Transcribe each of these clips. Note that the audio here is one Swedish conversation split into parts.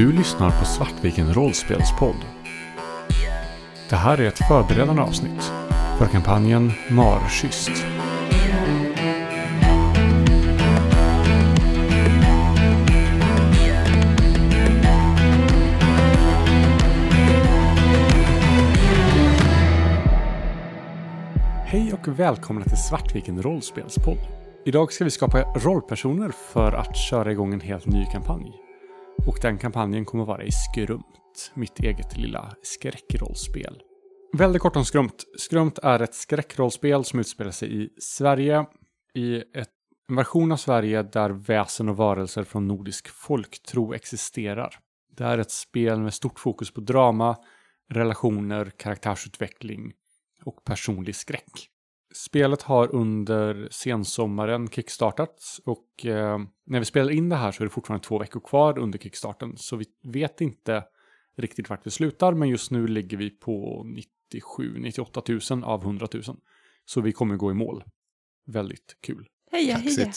Du lyssnar på Svartviken rollspelspodd. Det här är ett förberedande avsnitt för kampanjen Markysst. Hej och välkomna till Svartviken rollspelspodd. Idag ska vi skapa rollpersoner för att köra igång en helt ny kampanj. Och den kampanjen kommer vara i Skrumt, mitt eget lilla skräckrollspel. Väldigt kort om Skrumt. Skrumt är ett skräckrollspel som utspelar sig i Sverige, i ett, en version av Sverige där väsen och varelser från nordisk folktro existerar. Det är ett spel med stort fokus på drama, relationer, karaktärsutveckling och personlig skräck. Spelet har under sensommaren kickstartats och eh, när vi spelar in det här så är det fortfarande två veckor kvar under kickstarten. Så vi vet inte riktigt vart vi slutar men just nu ligger vi på 97-98 000 av 100 000. Så vi kommer gå i mål. Väldigt kul. Heja, heja.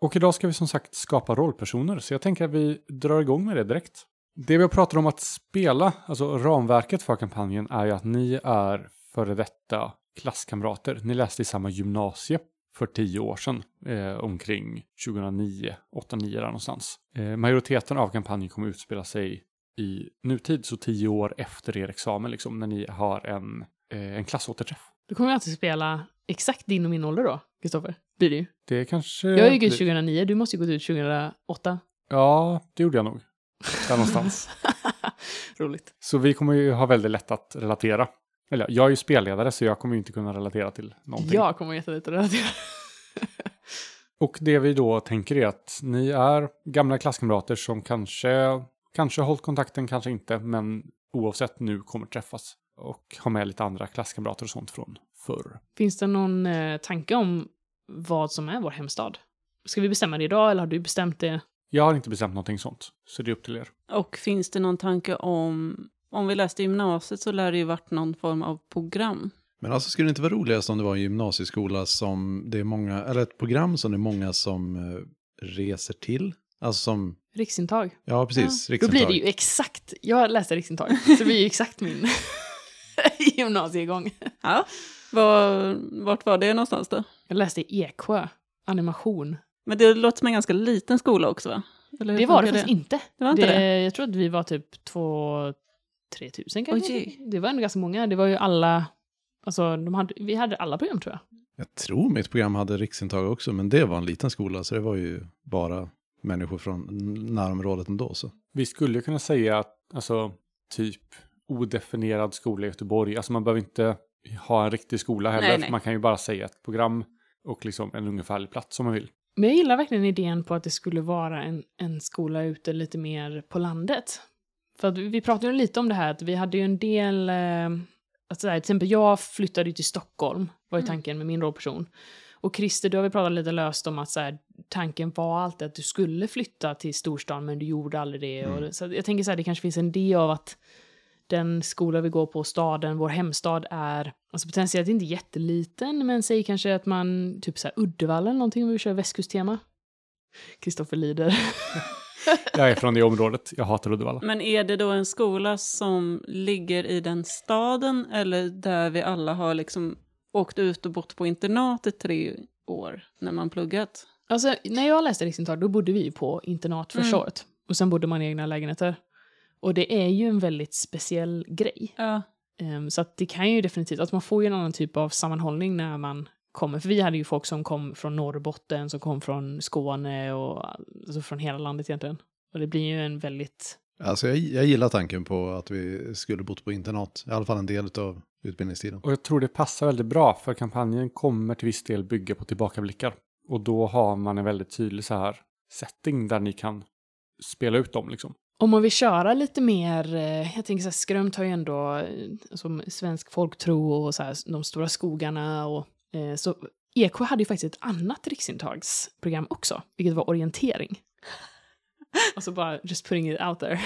Och idag ska vi som sagt skapa rollpersoner så jag tänker att vi drar igång med det direkt. Det vi pratar om att spela, alltså ramverket för kampanjen är ju att ni är före detta klasskamrater. Ni läste i samma gymnasie för tio år sedan, eh, omkring 2009, 8-9 där någonstans. Eh, majoriteten av kampanjen kommer utspela sig i nutid, så tio år efter er examen, liksom, när ni har en, eh, en klassåterträff. Då kommer jag alltid spela exakt din och min ålder då, Kristoffer. Blir det ju. Det kanske... Jag gick ut 2009, du måste ju gått ut 2008. Ja, det gjorde jag nog. Där någonstans. Roligt. Så vi kommer ju ha väldigt lätt att relatera. Eller ja, jag är ju spelledare så jag kommer ju inte kunna relatera till någonting. Jag kommer jättelite att relatera. Och det vi då tänker är att ni är gamla klasskamrater som kanske, kanske har hållit kontakten, kanske inte, men oavsett nu kommer träffas och ha med lite andra klasskamrater och sånt från förr. Finns det någon eh, tanke om vad som är vår hemstad? Ska vi bestämma det idag eller har du bestämt det? Jag har inte bestämt någonting sånt, så det är upp till er. Och finns det någon tanke om, om vi läste gymnasiet så lär det ju varit någon form av program. Men alltså skulle det inte vara roligast om det var en gymnasieskola som det är många, eller ett program som det är många som eh, reser till? Alltså som, Riksintag? ja precis, Då riksintag. blir det ju exakt, jag läste riksintag, så det blir ju exakt min gymnasiegång. Ja. Var, vart var det någonstans då? Jag läste i Eksjö, animation. Men det låter som en ganska liten skola också va? Det var det faktiskt inte. Det var inte det? Jag tror att vi var typ två, tre tusen kanske. Oj. Det var ändå ganska många. Det var ju alla, alltså de hade, vi hade alla program tror jag. Jag tror mitt program hade riksintag också, men det var en liten skola så det var ju bara människor från närområdet ändå. Så. Vi skulle ju kunna säga att, alltså, typ odefinierad skola i Göteborg. Alltså man behöver inte ha en riktig skola heller. Nej, nej. Man kan ju bara säga ett program och liksom en ungefärlig plats om man vill. Men jag gillar verkligen idén på att det skulle vara en, en skola ute lite mer på landet. För att vi pratade ju lite om det här att vi hade ju en del, eh, att sådär, till exempel jag flyttade ju till Stockholm, var ju Mm. tanken med min rollperson. Och Christer, du har vi pratat lite löst om att så här, tanken var alltid att du skulle flytta till storstan men du gjorde aldrig det. Mm. Och, så jag tänker så här, det kanske finns en idé av att den skola vi går på, staden, vår hemstad är, alltså potentiellt inte jätteliten, men säg kanske att man, typ så här Uddevalla eller någonting, om vi kör västkusttema. Kristoffer lider. Jag är från det området. Jag hatar Uddevalla. Men är det då en skola som ligger i den staden eller där vi alla har liksom åkt ut och bott på internat i tre år när man pluggat? Alltså, när jag läste riksintag, då bodde vi på internat första Mm. året. Och sen bodde man i egna lägenheter. Och det är ju en väldigt speciell grej. Ja. Ehm, så att det kan ju definitivt, att man får ju en annan typ av sammanhållning när man kommer. För vi hade ju folk som kom från Norrbotten, som kom från Skåne och alltså från hela landet egentligen. Och det blir ju en väldigt... Alltså jag, jag gillar tanken på att vi skulle bott på internat, i alla fall en del av utbildningstiden. Och jag tror det passar väldigt bra för kampanjen kommer till viss del bygga på tillbakablickar. Och då har man en väldigt tydlig så här setting där ni kan spela ut dem liksom. Om man vill köra lite mer, eh, jag tänker så här, Skrömt har ju ändå eh, som svensk folktro och så här, de stora skogarna och så Eksjö hade ju faktiskt ett annat riksintagsprogram också, vilket var orientering. alltså bara just putting it out there.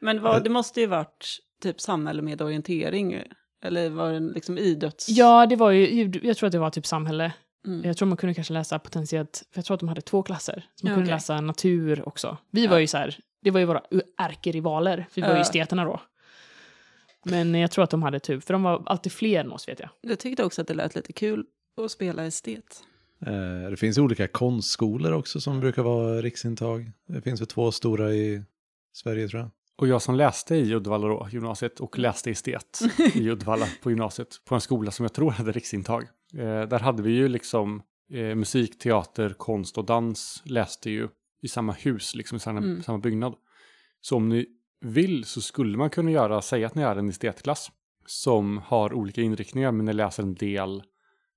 Men vad, det måste ju varit typ samhälle med orientering. Eller var det liksom idrotts... Ja, det var ju, jag tror att det var typ samhälle. Mm. Jag tror man kunde kanske läsa potentiellt, för jag tror att de hade två klasser. Så man Ja, kunde okej. läsa natur också. Vi Ja. var ju så här det var ju våra ärkerivaler, för vi var ju esteterna då. Men jag tror att de hade tur, för de var alltid fler än oss vet jag. Jag tyckte också att det lät lite kul att spela estet. Eh, Det finns olika konstskolor också som brukar vara riksintag. Det finns väl två stora i Sverige tror jag. Och jag som läste i Uddevalla då, gymnasiet, och läste estet i Uddevalla på gymnasiet, på en skola som jag tror hade riksintag. Eh, där hade vi ju liksom eh, musik, teater, konst och dans läste ju i samma hus, liksom i samma, Mm. samma byggnad. Så om ni vill så skulle man kunna göra, säga att ni är en estetklass som har olika inriktningar men ni läser en del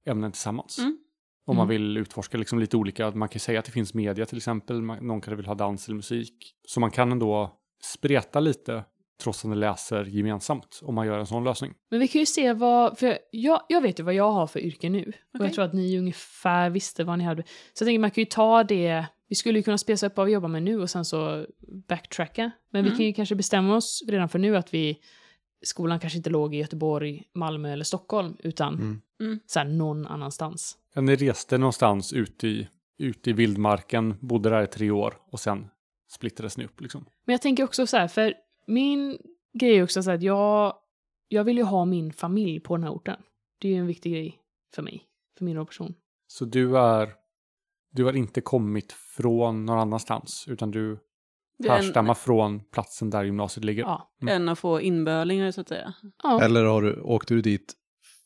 ämnen tillsammans. Mm. Om man Mm. vill utforska liksom lite olika, man kan säga att det finns media till exempel, man, någon kanske vill ha dans eller musik. Så man kan ändå spreta lite trots att ni läser gemensamt om man gör en sån lösning. Men vi kan ju se vad, för jag, jag vet ju vad jag har för yrke nu. Och Okej. jag tror att ni ungefär visste vad ni hade. Så jag tänker man kan ju ta det, vi skulle ju kunna spesa upp vad vi jobbar med nu och sen så backtracka. Men vi Mm. kan ju kanske bestämma oss redan för nu att vi, skolan kanske inte låg i Göteborg, Malmö eller Stockholm, utan Mm. Mm. så här någon annanstans. Ja, Ni reste någonstans ute i, ute i vildmarken, bodde där i tre år och sen splittrades ni upp liksom. Men jag tänker också så här, för min grej är också så här att jag, jag vill ju ha min familj på den här orten. Det är ju en viktig grej för mig, för min person. Så du är, du har inte kommit från någon annanstans, utan du härstammar en, från platsen där gymnasiet ligger. Ja. en av få inbölingar så att säga. ja. Eller har du, åkte du dit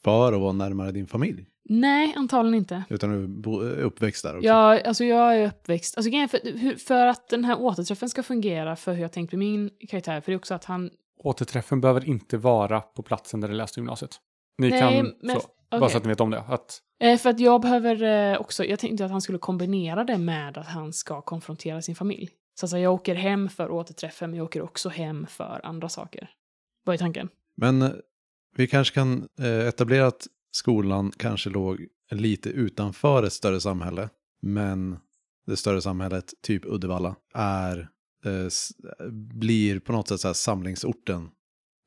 för att vara närmare din familj? Nej, antagligen inte. Utan du är uppväxt där också? Jag, alltså jag är uppväxt, alltså för, för att den här återträffen ska fungera för hur jag tänkt med min karaktär, för det är också att han... Återträffen behöver inte vara på platsen där du läste gymnasiet. Ni Nej, kan, men- så, bara okej. så att ni vet om det, att Eh, för att jag behöver eh, också, jag tänkte att han skulle kombinera det med att han ska konfrontera sin familj. Så alltså, jag åker hem för återträffen, men jag åker också hem för andra saker. Vad är tanken? Men eh, vi kanske kan eh, etablera att skolan kanske låg lite utanför ett större samhälle. Men det större samhället, typ Uddevalla, är, eh, blir på något sätt så samlingsorten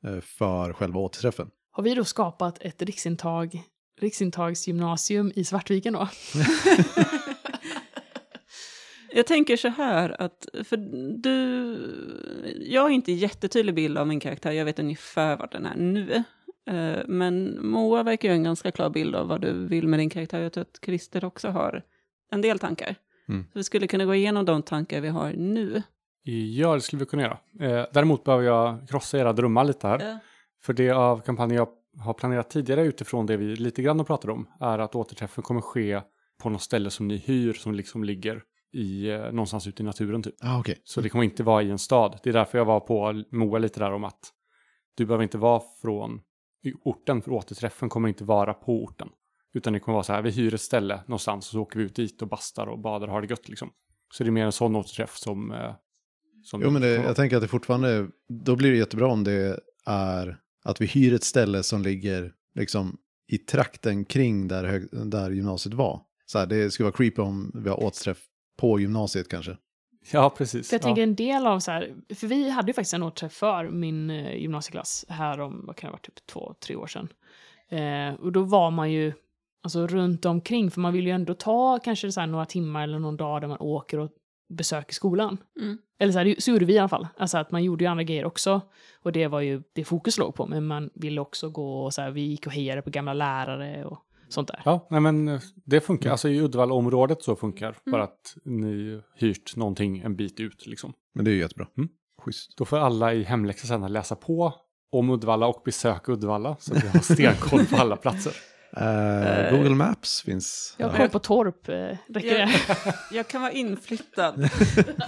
eh, för själva återträffen. Har vi då skapat ett riksintag, riksintagsgymnasium i Svartviken då? Jag tänker så här att, för du, jag har inte jättetydlig bild av min karaktär, jag vet ungefär vart den är nu. Eh, Men Moa verkar ju ha en ganska klar bild av vad du vill med din karaktär. Jag tror att Christer också har en del tankar. Mm. Så vi skulle kunna gå igenom de tankar vi har nu. Ja, det skulle vi kunna göra. Eh, däremot behöver jag krossa era drömmar lite här. Ja. För det av kampanjen jag har planerat tidigare utifrån det vi lite grann har pratat om är att återträffen kommer ske på något ställe som ni hyr som liksom ligger i, eh, någonstans ute i naturen typ. Ah, okej. Så det kommer inte vara i en stad. Det är därför jag var på Moa lite där om att du behöver inte vara från orten, för återträffen kommer inte vara på orten. Utan det kommer vara så här, vi hyr ett ställe någonstans och så åker vi ut dit och bastar och badar och har det gött liksom. Så det är mer en sån återträff som... eh, som Jo, men det, jag tänker att det fortfarande, då blir det jättebra om det är att vi hyr ett ställe som ligger liksom i trakten kring där, hög, där gymnasiet var. Så här, det skulle vara creepy om vi har återträff på gymnasiet kanske. Ja, precis. För jag ja. tänker en del av så här, för vi hade ju faktiskt en återträff för min eh, gymnasieklass här om, vad kan det ha varit, typ två, tre år sedan. Eh, och då var man ju alltså runt omkring, för man vill ju ändå ta kanske så här några timmar eller någon dag där man åker och besöker skolan. Mm. Eller så, här, det- så gjorde vi i alla fall. Alltså att man gjorde ju andra grejer också. Och det var ju det fokus låg på. Men man ville också gå och så här, vi gick och hejade på gamla lärare och sånt där. Ja, nej men eh, det funkar. Mm. Alltså i Uddevalla-området så funkar. Mm. Bara att ni hyrt någonting en bit ut liksom. Men det är ju jättebra. Mm. Schysst. Då får alla i hemläxa sen att läsa på om Uddevalla och besöka Uddevalla. Så att vi har stenkoll på alla platser. Eh, Google Maps finns. Jag har koll på Torp, eh, räcker Jag, det? jag kan vara inflyttad.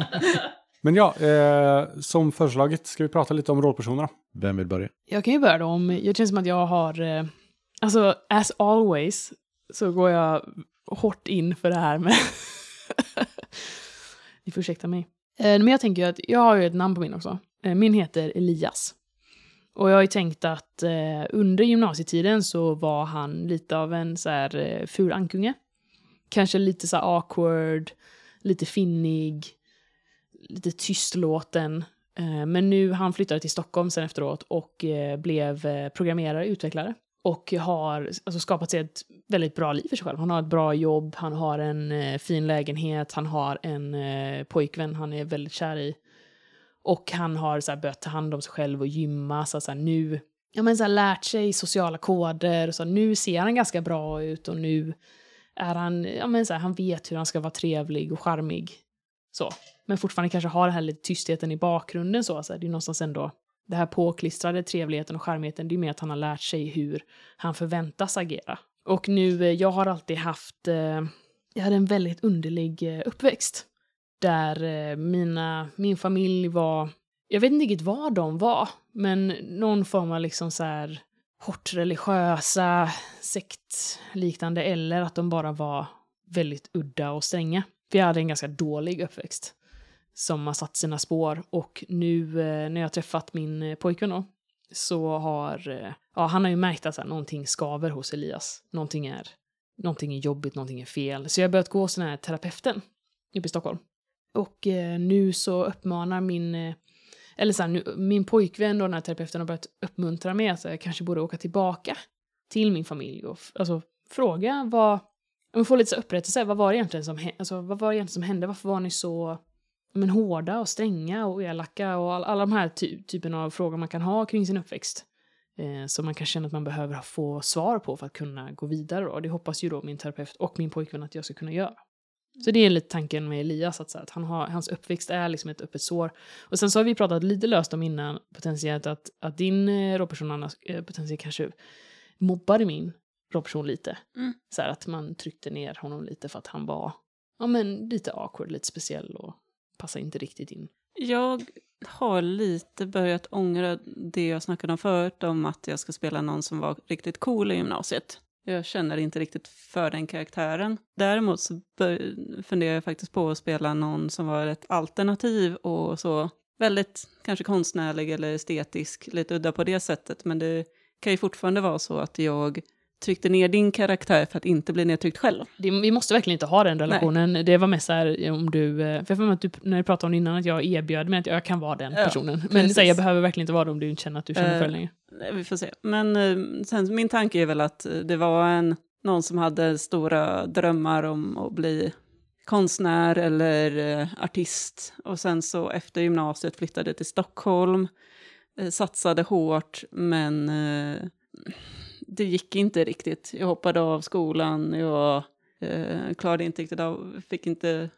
Men ja, eh, som föreslaget ska vi prata lite om rollpersonerna. Vem vill börja? Jag kan ju börja då om, jag känns som att jag har, eh, alltså as always så går jag hårt in för det här med, ni får ursäkta mig. Eh, men jag tänker ju att jag har ju ett namn på min också. Eh, min heter Elias. Och jag har ju tänkt att eh, under gymnasietiden så var han lite av en så här ful ankunge. Kanske lite så här awkward, lite finnig, lite tystlåten. Men nu han flyttade till Stockholm sen efteråt och blev programmerare, utvecklare. Och har alltså, skapat sig ett väldigt bra liv för sig själv. Han har ett bra jobb, han har en eh, fin lägenhet, han har en eh, pojkvän han är väldigt kär i. Och han har så här, börjat ta hand om sig själv och gymma. Så, så här, nu ja, men så här, lärt sig sociala koder. Så nu ser han ganska bra ut och nu är han, ja, men så här, han vet hur han ska vara trevlig och charmig. Så. Men fortfarande kanske har den här lite tystheten i bakgrunden. Så, så här, det är någonstans ändå det här påklistrade trevligheten och charmigheten. Det är mer att han har lärt sig hur han förväntas agera. Och nu, eh, jag har alltid haft, eh, jag hade en väldigt underlig eh, uppväxt. Där eh, mina, min familj var, jag vet inte riktigt vad de var, men någon form av liksom så här hårt religiösa, sektliknande, eller att de bara var väldigt udda och stränga. Vi hade en ganska dålig uppväxt som har satt sina spår. Och nu eh, när jag har träffat min eh, pojkvän då, så har eh, ja, han har ju märkt att så här, någonting skaver hos Elias. Någonting är, någonting är jobbigt, någonting är fel. Så jag har börjat gå hos den här terapeuten uppe i Stockholm. Och eh, nu så uppmanar min, eh, eller så här, nu, min pojkvän och den här terapeuten har börjat uppmuntra mig att jag kanske borde åka tillbaka till min familj och alltså, fråga vad, om få lite så upprättelse, vad var det egentligen som, alltså, vad var det egentligen som hände? Varför var ni så men, hårda och stränga och elaka och all, alla de här ty typen av frågor man kan ha kring sin uppväxt. Eh, som man kan känna att man behöver få svar på för att kunna gå vidare. Och det hoppas ju då min terapeut och min pojkvän att jag ska kunna göra. Så det är lite tanken med Elias, att, att han har, hans uppväxt är liksom ett öppet sår. Och sen så har vi pratat lite löst om innan, potentiellt att, att din eh, rollperson Anna eh, potentiellt kanske mobbade min rollperson lite. Mm. Så här att man tryckte ner honom lite för att han var ja, men lite awkward, lite speciell och passar inte riktigt in. Jag har lite börjat ångra det jag snackade om förut, om att jag ska spela någon som var riktigt cool i gymnasiet. Jag känner inte riktigt för den karaktären. Däremot så funderar jag faktiskt på att spela någon som var ett alternativ och så väldigt kanske konstnärlig eller estetisk, lite udda på det sättet. Men det kan ju fortfarande vara så att jag tryckte ner din karaktär för att inte bli nedtryckt själv. Det, vi måste verkligen inte ha den relationen. Det var mest så här om du, eh, för jag att du, när du pratade om det innan, att jag erbjöd mig att jag kan vara den Ja, personen. Men precis. så här, jag behöver verkligen inte vara det om du inte känner att du känner för längre. Nej, Vi får se. Men eh, sen, min tanke är väl att det var en, någon som hade stora drömmar om att bli konstnär eller artist. Och sen så efter gymnasiet flyttade till Stockholm, satsade hårt, men det gick inte riktigt. Jag hoppade av skolan, jag eh, klarade inte riktigt av, fick inte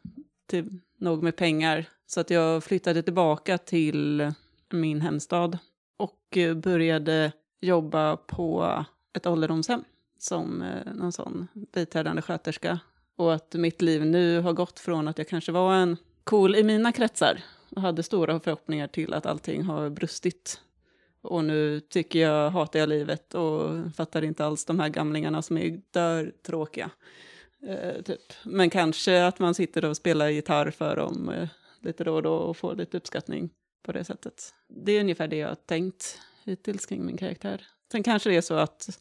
till, nog med pengar. Så att jag flyttade tillbaka till min hemstad och eh, började jobba på ett ålderdomshem som eh, någon sån biträdande sköterska. Och att mitt liv nu har gått från att jag kanske var en cool i mina kretsar och hade stora förhoppningar till att allting har brustit. Och nu tycker jag, hatar jag livet och fattar inte alls de här gamlingarna som är dör tråkiga. Eh, typ. Men kanske att man sitter och spelar gitarr för dem eh, lite då och då och får lite uppskattning på det sättet. Det är ungefär det jag har tänkt hittills kring min karaktär. Sen kanske det är så att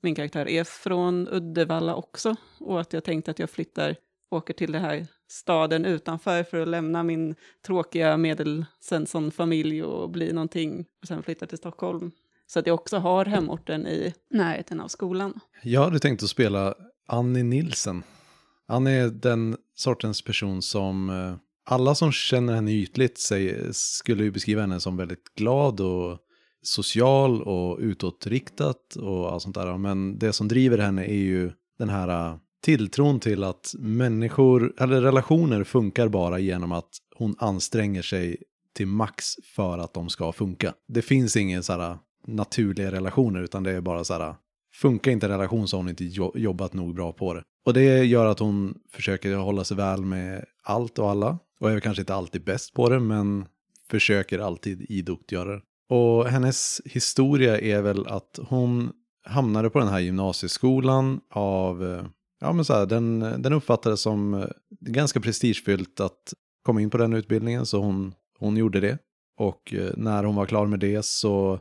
min karaktär är från Uddevalla också och att jag tänkte att jag flyttar, åker till det här staden utanför för att lämna min tråkiga medelsvensson-familj och bli någonting och sen flytta till Stockholm. Så att jag också har hemorten i närheten av skolan. Jag hade tänkt att spela Annie Nilsen. Annie är den sortens person som eh, alla som känner henne ytligt säger, skulle ju beskriva henne som väldigt glad och social och utåtriktat och allt sånt där. Men det som driver henne är ju den här eh, tilltron till att människor, eller relationer funkar bara genom att hon anstränger sig till max för att de ska funka. Det finns ingen så här äh, naturliga relationer utan det är bara så här äh, funkar inte relation så har hon inte jobbat nog bra på det. Och det gör att hon försöker hålla sig väl med allt och alla. Och är kanske inte alltid bäst på det men försöker alltid idogt göra det. Och hennes historia är väl att hon hamnade på den här gymnasieskolan av, äh, ja men så här, den, den uppfattades som eh, ganska prestigefyllt att komma in på den utbildningen så hon, hon gjorde det. Och eh, när hon var klar med det så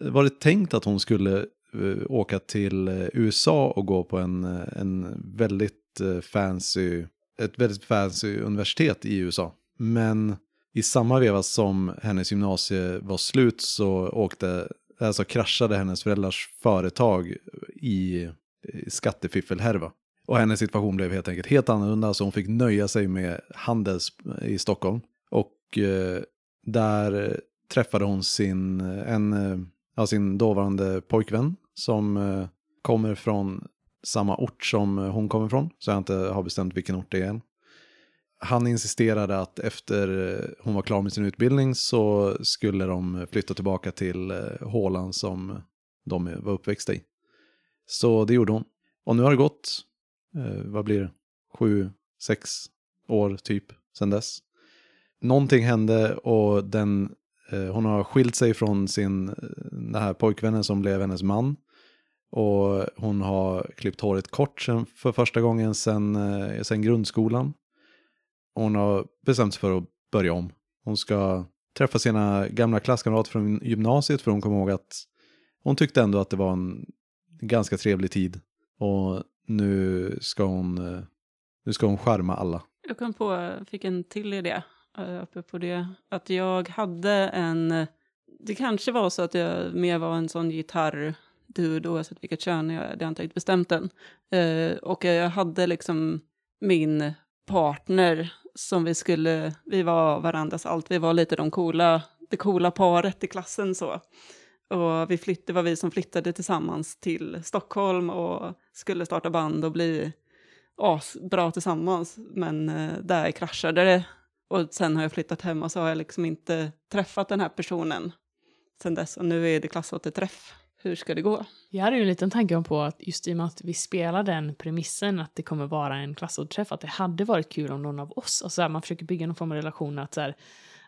var det tänkt att hon skulle eh, åka till USA och gå på en, en väldigt fancy, ett väldigt fancy universitet i USA. Men i samma veva som hennes gymnasie var slut så åkte, alltså kraschade hennes föräldrars företag i skattefiffelhärva. Och hennes situation blev helt enkelt helt annorlunda så hon fick nöja sig med Handels i Stockholm. Och eh, där träffade hon sin, en, ja, sin dåvarande pojkvän som eh, kommer från samma ort som hon kommer från, så jag inte har bestämt vilken ort det är än. Han insisterade att efter hon var klar med sin utbildning så skulle de flytta tillbaka till eh, hålan som de var uppväxta i. Så det gjorde hon. Och nu har det gått, eh, vad blir det, sju, sex år typ sedan dess. Någonting hände och den, eh, hon har skilt sig från sin, eh, den här pojkvännen som blev hennes man. Och hon har klippt håret kort sen, för första gången sen, eh, sen grundskolan. Hon har bestämt sig för att börja om. Hon ska träffa sina gamla klasskamrater från gymnasiet för hon kommer ihåg att hon tyckte ändå att det var en ganska trevlig tid. Och nu ska hon, eh, nu ska hon skärma alla. Jag kom på, fick en till idé eh, uppe på det. Att jag hade en, eh, det kanske var så att jag mer var en sån gitarr-dude, oavsett vilket kön, jag, det har inte riktigt bestämt än. Och jag hade liksom min partner som vi skulle, vi var varandras allt, vi var lite de coola, det coola paret i klassen så. Och vi flytt, det var vi som flyttade tillsammans till Stockholm och skulle starta band och bli asbra tillsammans. Men eh, där kraschade det. Och sen har jag flyttat hem och så har jag liksom inte träffat den här personen sen dess. Och nu är det klassåterträff. Hur ska det gå? Jag hade ju en liten tanke om på att just i och med att vi spelar den premissen att det kommer vara en klassåterträff, att det hade varit kul om någon av oss, alltså här, man försöker bygga någon form av relation att så här,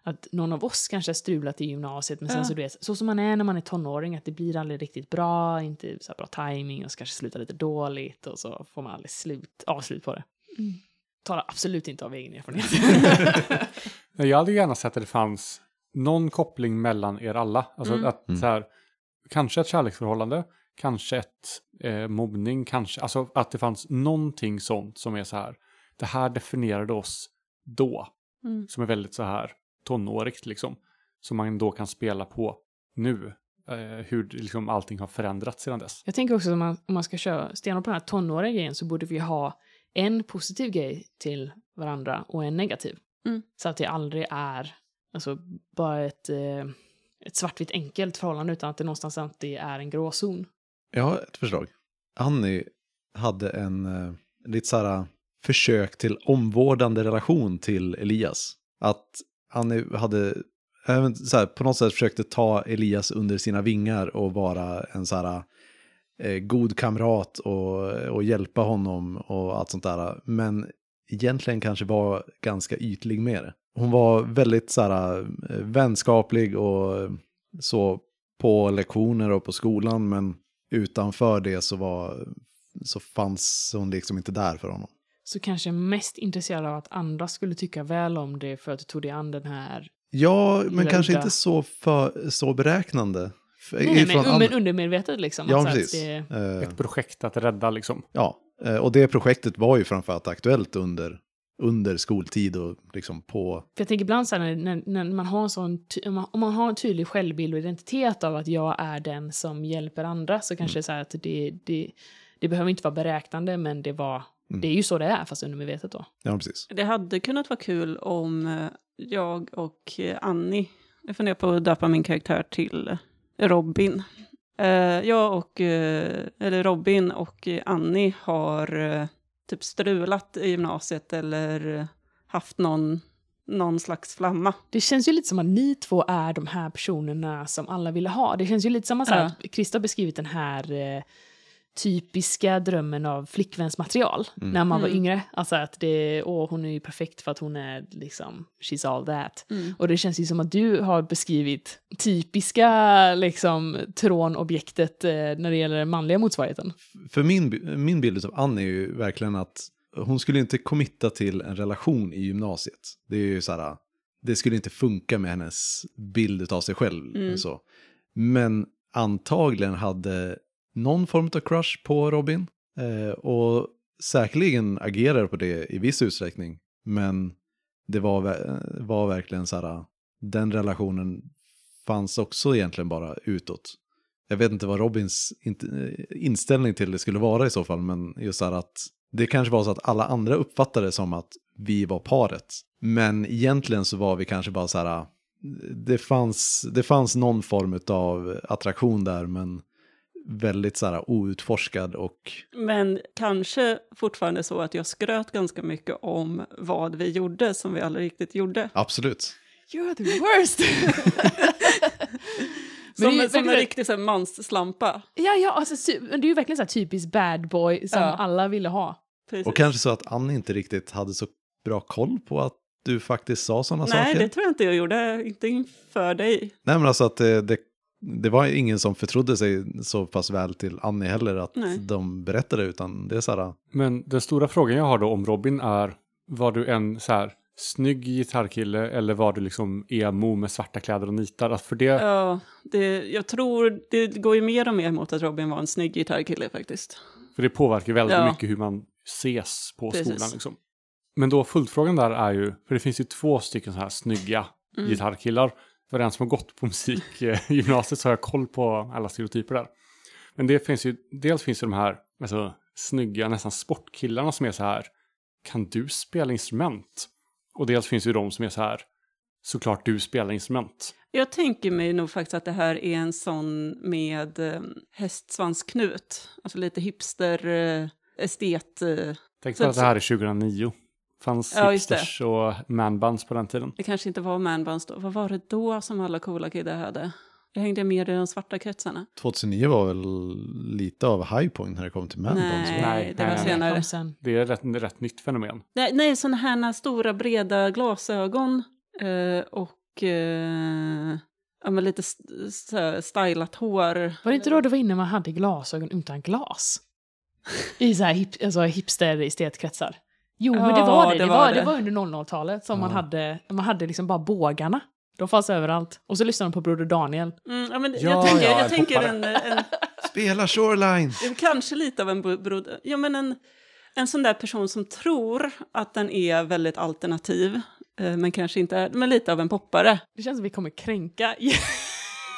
att någon av oss kanske har strulat i gymnasiet, men sen Ja. så du vet, så som man är när man är tonåring, att det blir aldrig riktigt bra, inte så bra timing och så kanske slutar lite dåligt och så får man aldrig slut, avslut på det. Talar absolut inte av egen erfarenhet. Jag hade gärna sett att det fanns någon koppling mellan er alla. Alltså Mm. att så här, kanske ett kärleksförhållande, kanske ett eh, mobbning, kanske, alltså att det fanns någonting sånt som är så här, det här definierade oss då, Mm. som är väldigt så här tonårigt liksom, som man då kan spela på nu, eh, hur liksom allting har förändrats sedan dess. Jag tänker också om man, om man ska köra stenhårt på den här tonåriga grejen så borde vi ha en positiv grej till varandra och en negativ. Mm. Så att det aldrig är alltså, bara ett, eh, ett svartvitt enkelt förhållande utan att det någonstans alltid är en gråzon. Jag har ett förslag. Annie hade en eh, lite så här försök till omvårdande relation till Elias. Att han hade eh, även så här, på något sätt försökte ta Elias under sina vingar och vara en så här eh, god kamrat och, och hjälpa honom och allt sånt där. Men egentligen kanske var ganska ytlig med det. Hon var väldigt så här eh, vänskaplig och så på lektioner och på skolan, men utanför det så, var, så fanns hon liksom inte där för honom. Så kanske mest intresserad av att andra skulle tycka väl om det för att du tog dig an den här... Ja, men Lilla kanske inte så, för, så beräknande. Nej, men, andra- men undermedvetet liksom. Ja, Alltså att precis. Det, Eh, Ett projekt att rädda liksom. ja, eh, och det projektet var ju framförallt aktuellt under, under skoltid och liksom på... För jag tänker ibland så här, när, när, när man har en sån, om man, om man har en tydlig självbild och identitet av att jag är den som hjälper andra så kanske det är så här att det, det, det behöver inte vara beräknande men det var, Mm. det är ju så det är fast undermedvetet då. Ja, precis. Det hade kunnat vara kul om eh, jag och eh, Annie, jag funderar på att döpa min karaktär till Robin. Eh, Jag och, eller Robin och Annie har typ strulat i gymnasiet eller haft någon, någon slags flamma. Det känns ju lite som att ni två är de här personerna som alla ville ha. Det känns ju lite som att Ja. att Krista har beskrivit den här eh, typiska drömmen av flickvänsmaterial Mm. när man var Mm. yngre. Alltså att det, åh hon är ju perfekt för att hon är liksom, she's all that. Och det känns ju som att du har beskrivit typiska liksom trånobjektet eh, när det gäller den manliga motsvarigheten. För min, min bild av Annie är ju verkligen att hon skulle inte committa till en relation i gymnasiet. Det är ju så här, det skulle inte funka med hennes bild av sig själv. Mm. Så. Men antagligen hade någon form av crush på Robin. Eh, och säkerligen agerar på det i viss utsträckning. Men det var, var verkligen så här, den relationen fanns också egentligen bara utåt. Jag vet inte vad Robins in- eh, inställning till det skulle vara i så fall, men just så här att det kanske var så att alla andra uppfattade det som att vi var paret. Men egentligen så var vi kanske bara så här, eh, det fanns, det fanns någon form av attraktion där, men väldigt så här outforskad och Men kanske fortfarande så att jag skröt ganska mycket om vad vi gjorde som vi aldrig riktigt gjorde. absolut. You're the worst! Men Som, det är ju som en verkligen- riktig så här, mansslampa. ja, ja, alltså, det är ju verkligen så här typiskt bad boy som Ja. alla ville ha. Precis. Och kanske så att Annie inte riktigt hade så bra koll på att du faktiskt sa sådana Nej, saker. det tror jag inte jag gjorde. Inte inför dig. Nej, men alltså att det, det, det var ingen som förtrodde sig så pass väl till Annie heller att Nej. de berättade, utan det är så här, Men den stora frågan jag har då om Robin är, var du en så här snygg gitarrkille eller var du liksom emo med svarta kläder och nitar? Alltså för det, Ja, det, jag tror det går ju mer och mer mot att Robin var en snygg gitarrkille faktiskt. för det påverkar väldigt Ja. mycket hur man ses på Precis. skolan. Liksom. Men då följdfrågan där är ju, för det finns ju två stycken så här snygga Mm. gitarrkillar. För den som har gått på musikgymnasiet så har jag koll på alla stereotyper där. Men det finns ju, dels finns ju de här alltså, snygga, nästan sportkillarna som är så här, kan du spela instrument? Och dels finns ju de som är så här, såklart du spelar instrument. Jag tänker mig nog faktiskt att det här är en sån med eh, hästsvansknut. Alltså lite hipster, eh, estet. Eh. Tänk på att det här är 2009. Fanns Ja, hipsters och manbands på den tiden. Det kanske inte var manbands då. Vad var det då som alla coola killar hade? Jag hängde med i de svarta kretsarna. 2009 var väl lite av high point när det kom till Manbonds? Nej? Nej, det var nej, nej. senare. Kom sen. Det är ett rätt, rätt nytt fenomen. Nej, nej sådana här stora breda glasögon eh, och eh, ja, men lite st- stylat hår. Var det inte då det var inne man hade glasögon utan glas? I så här hip, alltså hipster-estetkretsar. Jo, men det var det. det Det, var det. det var under 00-talet som man hade, man hade liksom bara bågarna. De fanns överallt. Och så lyssnade de på Broder Daniel. Mm, ja, men Ja, jag tänker, ja, jag en tänker en, en, Spela Shoreline! kanske lite av en bro- broder, ja men en, en sån där person som tror att den är väldigt alternativ, eh, men kanske inte är, men lite av en poppare. Det känns som vi kommer kränka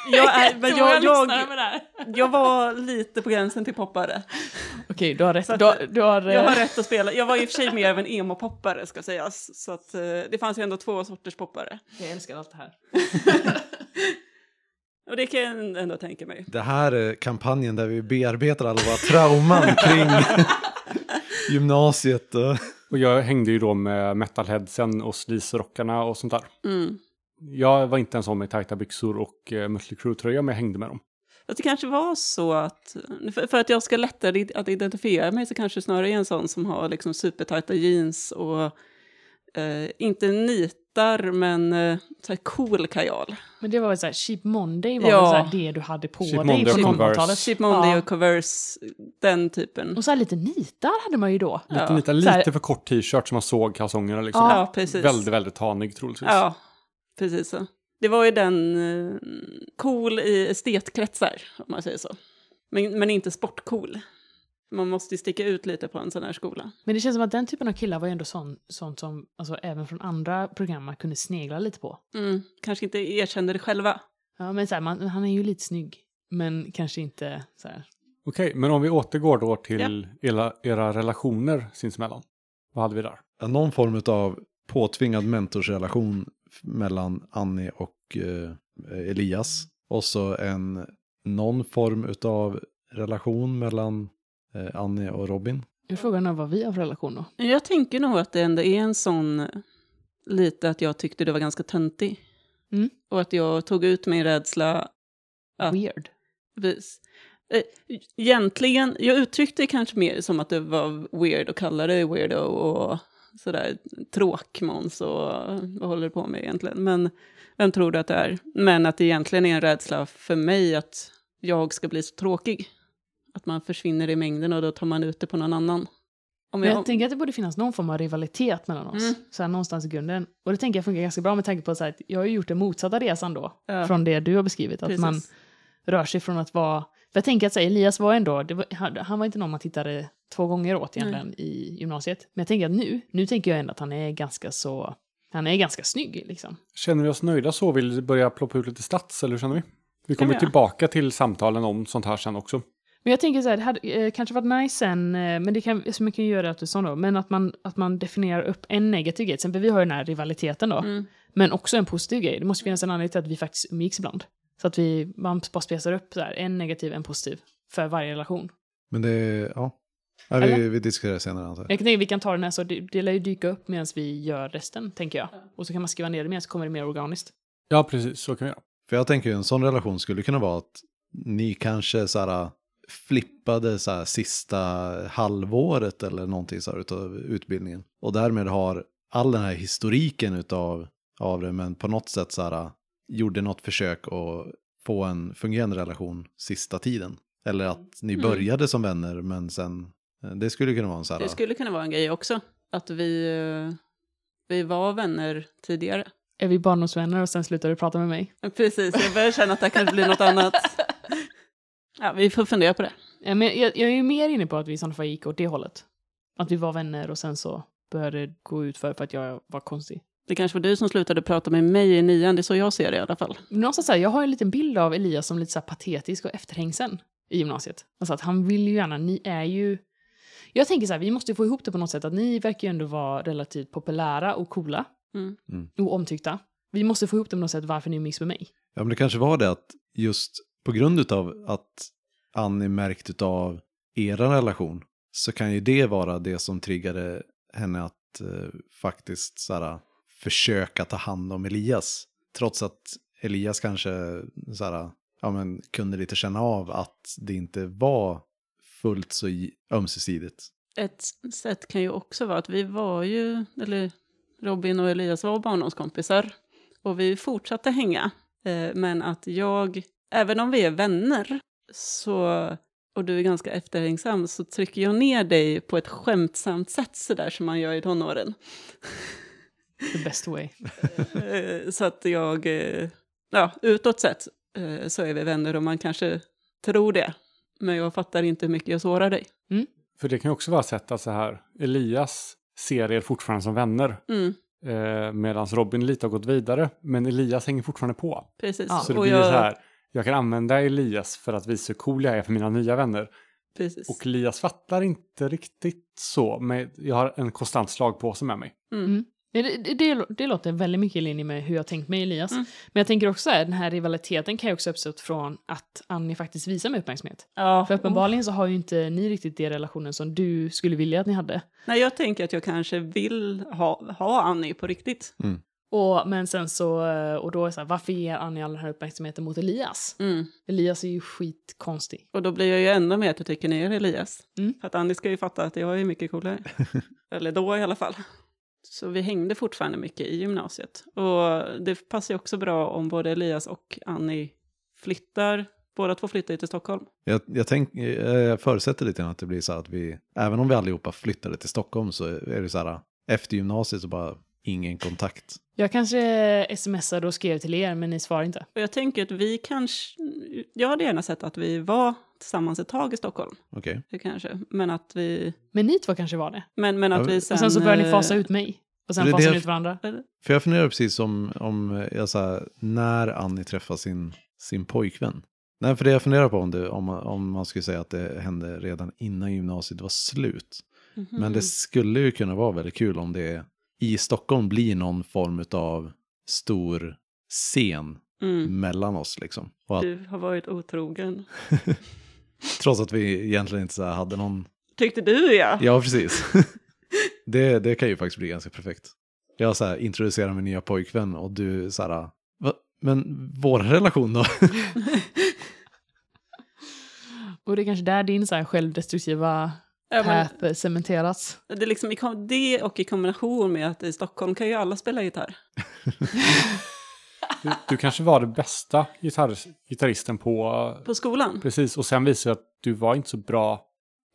Jag, är, men jag, jag, jag var lite på gränsen till poppare. Okej, du har rätt. Att- Du har, du har, Jag har eh, rätt att spela. Jag var i och för sig mer av en emo-poppare ska sägas. Så att, eh, det fanns ju ändå två sorters poppare. Jag älskar allt det här. Och det kan jag ändå tänka mig. Det här är kampanjen där vi bearbetar alla våra trauman kring gymnasiet. Och... Jag hängde ju då med metalheadsen och sleaze-rockarna och sånt där. Mm. Jag var inte en sån med tajta byxor och uh, Mötley Crüe-tröja, men jag hängde med dem. Att det kanske var så att, för, för att jag ska lättare att identifiera mig så kanske snarare är en sån som har liksom supertajta jeans och eh, inte nitar men eh, så här cool kajal. Men det var väl såhär, Cheap Monday var Ja. väl så här det du hade på Cheap dig Monday på och Converse. 00-talet. Cheap Monday Ja. och Converse, den typen. Och så här lite nitar hade man ju då. Lite, Ja. här- lite för kort t-shirt som man såg kalsongerna liksom. Ja. Ja, precis. Väldigt, väldigt tanig troligtvis. Ja, precis så. Det var ju den eh, cool i estetkretsar, om man säger så. Men, men inte sportcool. Man måste ju sticka ut lite på en sån här skola. Men det känns som att den typen av killar var ju ändå sån, sånt som alltså, även från andra program man kunde snegla lite på. Mm, kanske inte erkände det själva. Ja, men så här, man, han är ju lite snygg, men kanske inte så här. Okej, men om vi återgår då till era, era relationer sinsemellan. Vad hade vi där? Ja, Någon form av påtvingad mentorsrelation mellan Annie och eh, Elias. Och så en, någon form av relation mellan eh, Annie och Robin. Nu är frågan är vad vi har för relation då. Jag tänker nog att det ändå är en sån eh, lite att jag tyckte det var ganska töntig. Mm. Och att jag tog ut min rädsla Ja. Weird. Vis. Eh, Egentligen, jag uttryckte det kanske mer som att det var weird att kalla det weirdo och sådär tråkmåns och vad håller du på med egentligen? Men vem tror du att det är? Men att det egentligen är en rädsla för mig att jag ska bli så tråkig. Att man försvinner i mängden och då tar man ut det på någon annan. Om jag, jag tänker att det borde finnas någon form av rivalitet mellan oss. Mm. Så här någonstans i grunden. Och det tänker jag funkar ganska bra med tanke på att jag har gjort den motsatta resan då. Ja. Från det du har beskrivit. Att Precis. man rör sig från att vara... För jag tänker att så här, Elias var ändå... Var, han var inte någon man tittade två gånger åt egentligen i gymnasiet. Men jag tänker att nu, nu tänker jag ändå att han är ganska så... Han är ganska snygg liksom. Känner vi oss nöjda så? Vill vi börja ploppa ut lite stats, eller hur känner vi? Vi kommer tillbaka till samtalen om sånt här sen också. Men jag tänker så här, det hade eh, kanske varit nice sen, eh, men det kan, så mycket kan göra eftersom då, men att man, att man definierar upp en negativ grej. Till exempel vi har ju den här rivaliteten då. Mm. Men också en positiv grej. Det måste finnas en anledning till att vi faktiskt umgicks ibland. Så att vi, man bara spesar upp så här, en negativ, en positiv för varje relation. Men det, ja. Ja vi, Eller? vi diskuterar det senare antar jag. Jag kan tänka vi kan ta den här så det, det lär ju dyka upp medan vi gör resten, tänker jag. Och så kan man skriva ner det mer så kommer det mer organiskt. Ja, precis. Så kan vi göra. För jag tänker ju en sån relation skulle kunna vara att ni kanske så här flippade så här sista halvåret eller någonting så här utav utbildningen. Och därmed har all den här historiken utav av det men på något sätt så här gjorde något försök att få en fungerande relation sista tiden. Eller att ni Mm. började som vänner men sen, det skulle kunna vara en så här, Det skulle kunna vara en grej också. Att vi, eh, vi var vänner tidigare. Är vi barndomsvänner och sen slutar du prata med mig? Precis, jag börjar känna att det kan bli något annat. Ja, vi får fundera på det. Ja, men jag, jag är ju mer inne på att vi i sådana fall gick åt det hållet. Att vi var vänner och sen så började det gå ut för, för att jag var konstig. Det kanske var du som slutade prata med mig i nian, det är så jag ser det i alla fall. Någonstans så här, jag har en liten bild av Elias som lite så här patetisk och efterhängsen i gymnasiet. Alltså att han vill ju gärna, ni är ju... Jag tänker så här, vi måste få ihop det på något sätt, att ni verkar ju ändå vara relativt populära och coola Mm. och omtyckta. Vi måste få ihop det på något sätt varför ni umgicks med mig. Ja, men det kanske var det att just på grund av att Annie märkt av er relation så kan ju det vara det som triggade henne att eh, faktiskt så här, försöka ta hand om Elias. Trots att Elias kanske så här, ja, men, kunde lite känna av att det inte var fullt så ömsesidigt. Ett sätt kan ju också vara att vi var ju, eller Robin och Elias var barndomskompisar. Och vi fortsatte hänga. Eh, men att jag, även om vi är vänner, så, och du är ganska efterhängsam, så trycker jag ner dig på ett skämtsamt sätt sådär som man gör i tonåren. The best way. Eh, så att jag, eh, ja, utåt sett så är vi vänner och man kanske tror det. Men jag fattar inte hur mycket jag sårar dig. För det kan ju också vara sätt att så här, Elias ser er fortfarande som vänner. Mm, Eh, Medan Robin lite har gått vidare. Men Elias hänger fortfarande på. precis. Ja, Så det och blir jag, så här, jag kan använda Elias för att visa hur cool jag är för mina nya vänner. Precis. Och Elias fattar inte riktigt så, men jag har en konstant slagpåse med mig. Mm. Mm. Det, det, det, låter väldigt mycket i linje med hur jag tänkt mig Elias. Mm. Men jag tänker också att den här rivaliteten kan ju också uppstå från att Annie faktiskt visar mig uppmärksamhet. Ja, För uppenbarligen så har ju inte ni riktigt den relationen som du skulle vilja att ni hade. Nej, jag tänker att jag kanske vill ha, ha Annie på riktigt. Och, men sen så, och då är det så här, varför ger Annie all den här uppmärksamheten mot Elias? Mm. Elias är ju skitkonstig. Och då blir jag ju ännu mer att jag tycker ner Elias. Mm. För att Annie ska ju fatta att jag är mycket coolare. Eller då i alla fall. Så vi hängde fortfarande mycket i gymnasiet. Och det passar ju också bra om både Elias och Annie flyttar. Båda två flyttar ju till Stockholm. Jag, jag, tänk, jag förutsätter lite grann att det blir så här att vi, även om vi allihopa flyttade till Stockholm så är det så här, efter gymnasiet så bara ingen kontakt. Jag kanske smsade och skrev till er, men ni svarar inte. Och jag tänker att vi kanske... Jag hade gärna sett att vi var tillsammans ett tag i Stockholm. Okej. Kanske. Men att vi... Men ni två kanske var det. Men, men att Ja, vi sen... och sen så börjar ni eh, fasa ut mig. Och sen Det är fasar det ni jag- ut varandra. För jag funderar precis om, om jag så här, när Annie träffar sin, sin pojkvän. Nej, för det jag funderar på om, det, om, om man skulle säga att det hände redan innan gymnasiet var slut. Mhm. Men det skulle ju kunna vara väldigt kul om det i Stockholm blir någon form av stor scen Mm. mellan oss liksom. Och att, Du har varit otrogen. trots att vi egentligen inte så här hade någon Tyckte du ja. Ja, precis. det, det kan ju faktiskt bli ganska perfekt. Jag så här, introducerar min nya pojkvän och du så här, Va? men vår relation då? Och det är kanske där din så här självdestruktiva Ja, eh, cementeras. det, är liksom, det och i kombination med att i Stockholm kan ju alla spela gitarr. Du, du kanske var den bästa gitarr, gitarristen på... På skolan. Precis, och sen visade att du var inte så bra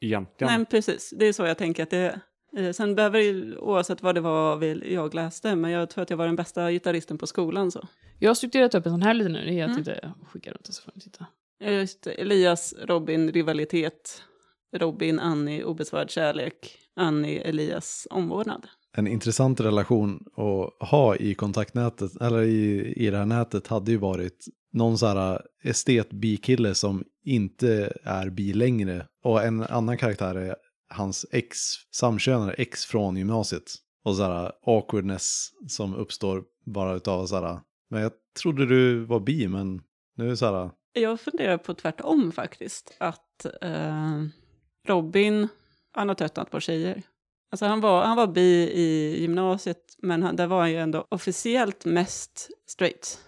egentligen. Nej, men precis. Det är så jag tänker att det är. Eh, Sen behöver det ju, oavsett vad det var vi- jag läste, men jag tror att jag var den bästa gitarristen på skolan. Så. Jag har strukturerat upp en sån här lite nu. Det är jag Mm. tänkte skicka runt det så får ni titta. Eh, Just Elias, Robin, rivalitet. Robin, Annie, obesvarad kärlek. Annie, Elias, omvårdnad. En intressant relation att ha i kontaktnätet, eller i, i det här nätet, hade ju varit någon så här estet-bikille som inte är bi längre. Och en annan karaktär är hans ex, samkönade ex från gymnasiet. Och så här awkwardness som uppstår Bara utav så här, men jag trodde du var bi, men nu är det så här, Jag funderar på tvärtom faktiskt. Att eh, Robin, han har tröttnat på tjejer. Alltså han var, han var bi i gymnasiet, men han, där var han ju ändå officiellt mest straight.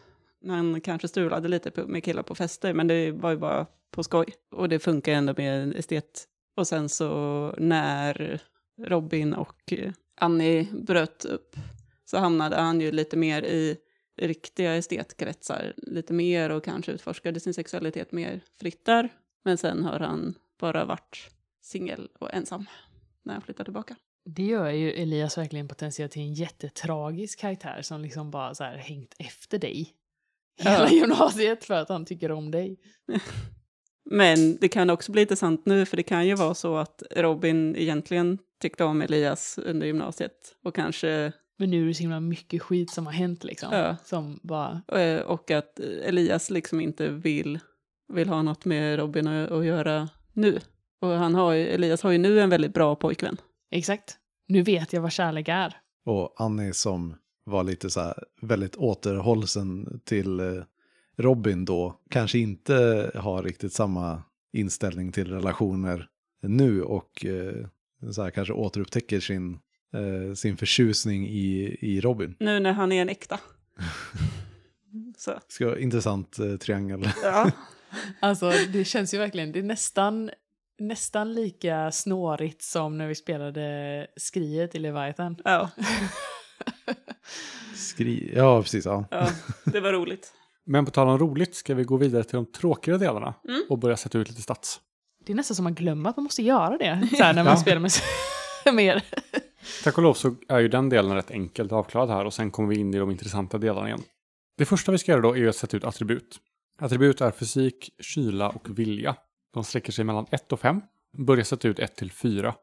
Han kanske strulade lite på, med killar på fester, men det var ju bara på skoj. Och det funkar ändå med en estet. Och sen så när Robin och eh, Annie bröt upp så hamnade han ju lite mer i riktiga estetkretsar lite mer och kanske utforskade sin sexualitet mer fritt där. Men sen har han bara varit singel och ensam när han flyttar tillbaka. Det gör ju Elias verkligen potentiellt till en jättetragisk karaktär som liksom bara så här hängt efter dig hela gymnasiet för att han tycker om dig. Men det kan också bli intressant nu, för det kan ju vara så att Robin egentligen tyckte om Elias under gymnasiet och kanske Men nu är det så himla mycket skit som har hänt liksom. Ja. Som bara, eh, och att Elias liksom inte vill, vill ha något med Robin att, att göra nu. Och han har ju, Elias har ju nu en väldigt bra pojkvän. exakt. Nu vet jag vad kärlek är. och Annie som var lite så här väldigt återhållsen till eh, Robin då, kanske inte har riktigt samma inställning till relationer nu och eh, så här, kanske återupptäcker sin, eh, sin förtjusning i, i Robin. Nu när han är en äkta. Så, Ska intressant triangel. ja. Alltså det känns ju verkligen, det är nästan, nästan lika snårigt som när vi spelade Skriet i Leviathan. ja, Skri ja, precis. Ja. ja, det var roligt. Men på tal om roligt ska vi gå vidare till de tråkigare delarna Mm. och börja sätta ut lite stats. Det är nästan som man glömmer att man måste göra det så här, när man Ja. spelar med mer. Tack och lov så är ju den delen rätt enkelt avklarad här och sen kommer vi in i de intressanta delarna igen. Det första vi ska göra då är att sätta ut attribut. Attribut är fysik, kyla och vilja. De sträcker sig mellan 1 och 5. Börja sätta ut 1 till 4.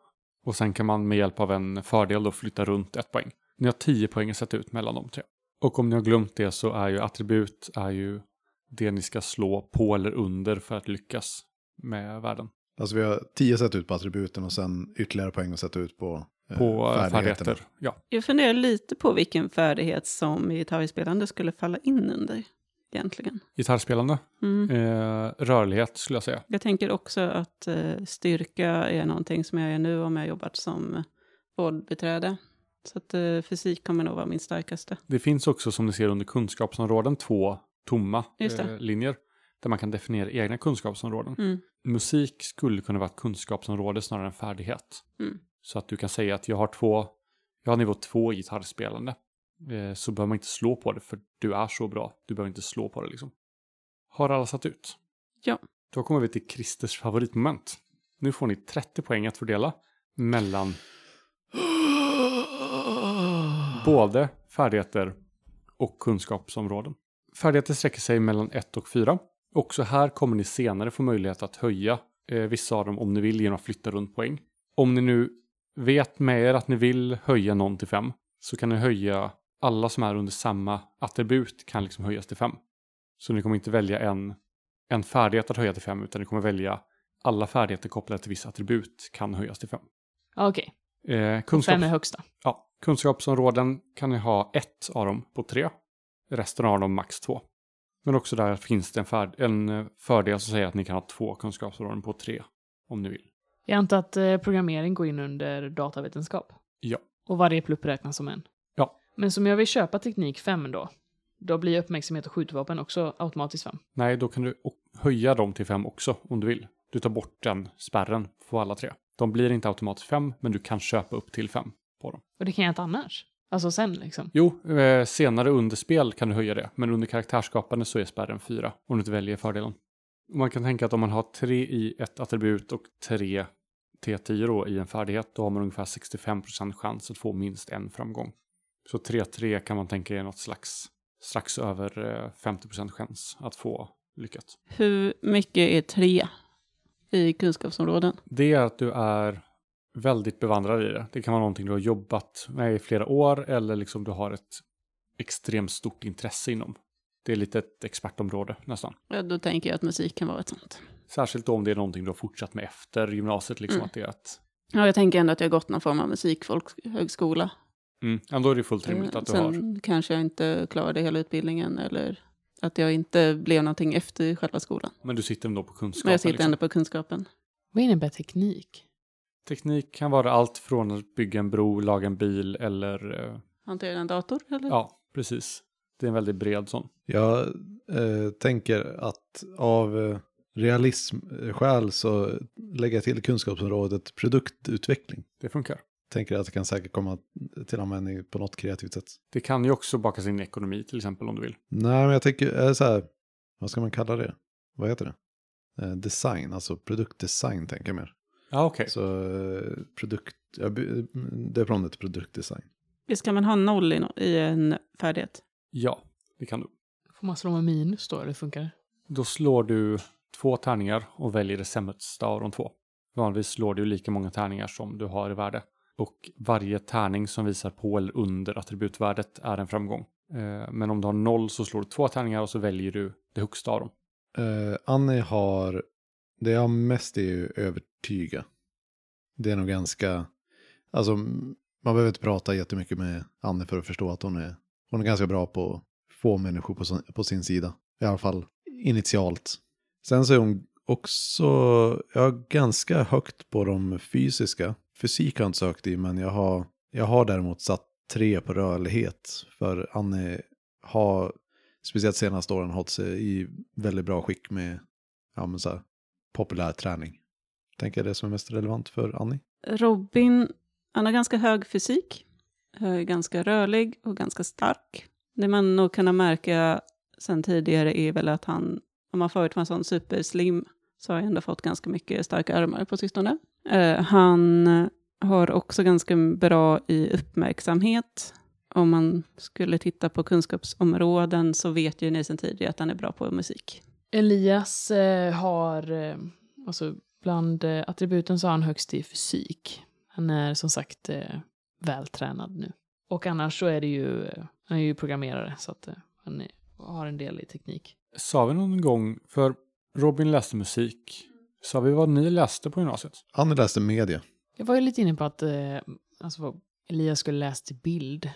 Och sen kan man med hjälp av en fördel då flytta runt ett poäng. Ni har 10 poäng att sätta ut mellan de tre. Och om ni har glömt det så är ju attribut är ju det ni ska slå på eller under för att lyckas med världen. Alltså vi har tio sätt ut på attributen och sen ytterligare poäng att sätta ut på, eh, På eh, färdigheter. Ja. Jag funderar lite på vilken färdighet som gitarrspelande skulle falla in under egentligen. Gitarrspelande. Mm. Eh, rörlighet skulle jag säga. Jag tänker också att eh, styrka är någonting som jag är nu om jag jobbat som vårdbiträde. Så att eh, fysik kommer nog vara min starkaste. Det finns också som ni ser under kunskapsområden två tomma eh, linjer. Där man kan definiera egna kunskapsområden. Mm. Musik skulle kunna vara ett kunskapsområde snarare än färdighet. Mm. Så att du kan säga att jag har två, jag har nivå två gitarrspelande. Eh, så behöver man inte slå på det för du är så bra. Du behöver inte slå på det liksom. Har alla satt ut? Ja. Då kommer vi till Christers favoritmoment. Nu får ni 30 poäng att fördela mellan både färdigheter och kunskapsområden. Färdigheter sträcker sig mellan 1 och 4. Också här kommer ni senare få möjlighet att höja eh, vissa av dem om ni vill genom att flytta runt poäng. Om ni nu vet med er att ni vill höja någon till 5 så kan ni höja alla som är under samma attribut kan liksom höjas till 5. Så ni kommer inte välja en, en färdighet att höja till 5 utan ni kommer välja alla färdigheter kopplade till vissa attribut kan höjas till 5. Okej, Eh, kunskaps- fem är högsta. Ja, kunskapsområden kan ni ha ett av dem på tre. Resten av dem max två. Men också där finns det en, färd- en eh, fördel som säger att ni kan ha två kunskapsområden på tre. Om ni vill. Jag antar att eh, programmering går in under datavetenskap. Ja. Och varje plupp räknas som en. Men som jag vill köpa teknik 5 då, då blir uppmärksamhet och skjutvapen också automatiskt 5. Nej, då kan du höja dem till fem också om du vill. Du tar bort den spärren på alla tre. De blir inte automatiskt fem, men du kan köpa upp till fem på dem. Och det kan jag inte annars. Alltså sen liksom. Jo, eh, senare under spel kan du höja det, men under karaktärsskapande så är spärren fyra om du inte väljer fördelen. Man kan tänka att om man har tre i ett attribut och tre T10 då i en färdighet, då har man ungefär 65% chans att få minst en framgång. Så 3-3 kan man tänka är något slags strax över eh, 50% chans att få lyckat. Hur mycket är tre i kunskapsområden? Det är att du är väldigt bevandrad i det. Det kan vara någonting du har jobbat med i flera år eller liksom du har ett extremt stort intresse inom. Det är lite ett expertområde nästan. Ja, då tänker jag att musik kan vara ett sånt. Särskilt om det är någonting du har fortsatt med efter gymnasiet. Liksom Mm. att det är att, Ja, jag tänker ändå att jag har gått någon form av musikfolkhögskola. Mm. Ja, då är det fullt rimligt Eh, att du Sen har. kanske jag inte klarade hela utbildningen eller att jag inte blev någonting efter själva skolan. Men du sitter ändå på kunskapen. Men jag sitter liksom. ändå på kunskapen. Vad innebär teknik? Teknik kan vara allt från att bygga en bro, laga en bil eller... eh, Hantera en dator eller? Ja, precis. Det är en väldigt bred sån. Jag eh, tänker att av eh, realismskäl så lägger jag till kunskapsområdet produktutveckling. Det funkar. Tänker att det kan säkert komma till användning på något kreativt sätt. Det kan ju också bakas in i ekonomi till exempel om du vill. Nej, men jag tänker så här, vad ska man kalla det? Vad heter det? Eh, design, alltså produktdesign tänker jag mer. Ja, okej. Så eh, produkt, jag döper om det till produktdesign. Visst kan man ha noll i, no- i en färdighet? Ja, det kan du. Får man slå med minus då, eller funkar det? Då slår du två tärningar och väljer det sämsta av de två. Vanligtvis slår du lika många tärningar som du har i värde. Och varje tärning som visar på eller under attributvärdet är en framgång. Eh, men om du har noll så slår du två tärningar och så väljer du det högsta av dem. Uh, Annie har, det jag har mest är ju övertyga. Det är nog ganska, alltså man behöver inte prata jättemycket med Annie för att förstå att hon är, hon är ganska bra på att få människor på, sin- på sin sida. I alla fall initialt. Sen så är hon också, jag har ganska högt på de fysiska. Fysik har jag inte sökt i, men jag har, jag har däremot satt tre på rörlighet. För Annie har, speciellt senaste åren, hållit sig i väldigt bra skick med ja, men så här, populär träning. Tänker jag det som är mest relevant för Annie. Robin, han har ganska hög fysik, eh, ganska rörlig och ganska stark. Det man nog kan märka sen tidigare är väl att han, om man förut var en sån superslim, så har jag ändå fått ganska mycket starka armar på sistone. Eh, han har också ganska bra i uppmärksamhet. Om man skulle titta på kunskapsområden så vet ju ni sen tidigare att han är bra på musik. Elias eh, har, eh, alltså bland eh, attributen så har han högst i fysik. Han är som sagt eh, vältränad nu. Och annars så är det ju, eh, han är ju programmerare så att eh, han är, har en del i teknik. Sa vi någon gång, för Robin läste musik. Sa vi vad ni läste på gymnasiet? Annie läste media. Jag var ju lite inne på att eh, alltså, Elias skulle läsa till bild.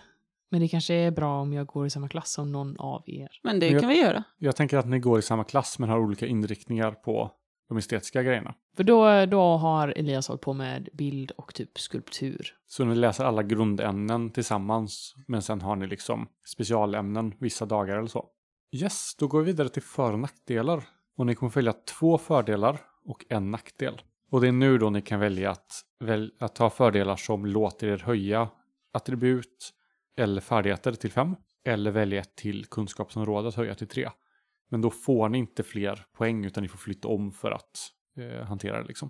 Men det kanske är bra om jag går i samma klass som någon av er. Men det Men jag- kan vi göra. Jag tänker att ni går i samma klass men har olika inriktningar på de estetiska grejerna. För då, då har Elias hållit på med bild och typ skulptur. Så ni läser alla grundämnen tillsammans, men sen har ni liksom specialämnen vissa dagar eller så. Yes, då går vi vidare till för och nackdelar. Och ni kommer välja två fördelar och en nackdel. Och det är nu då ni kan välja att, väl, att ta fördelar som låter er höja attribut eller färdigheter till fem. Eller välja ett till kunskapsområde att höja till tre. Men då får ni inte fler poäng utan ni får flytta om för att eh, hantera det liksom.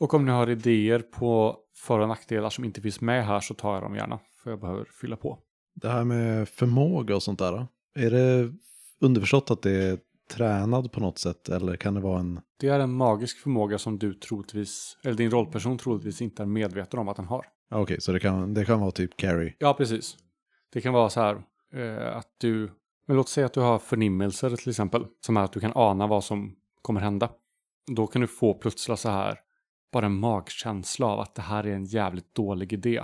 Och om ni har idéer på för och nackdelar som inte finns med här så tar jag dem gärna. För jag behöver fylla på. Det här med förmåga och sånt där. Är det underförstått att det är tränad på något sätt eller kan det vara en... Det är en magisk förmåga som du troligtvis, eller din rollperson troligtvis inte är medveten om att den har. Okej, så det kan, det kan vara typ carry. Ja, precis. Det kan vara så här eh, att du, men låt säga att du har förnimmelser till exempel, som är att du kan ana vad som kommer hända. Då kan du få plötsligt så här, bara en magkänsla av att det här är en jävligt dålig idé.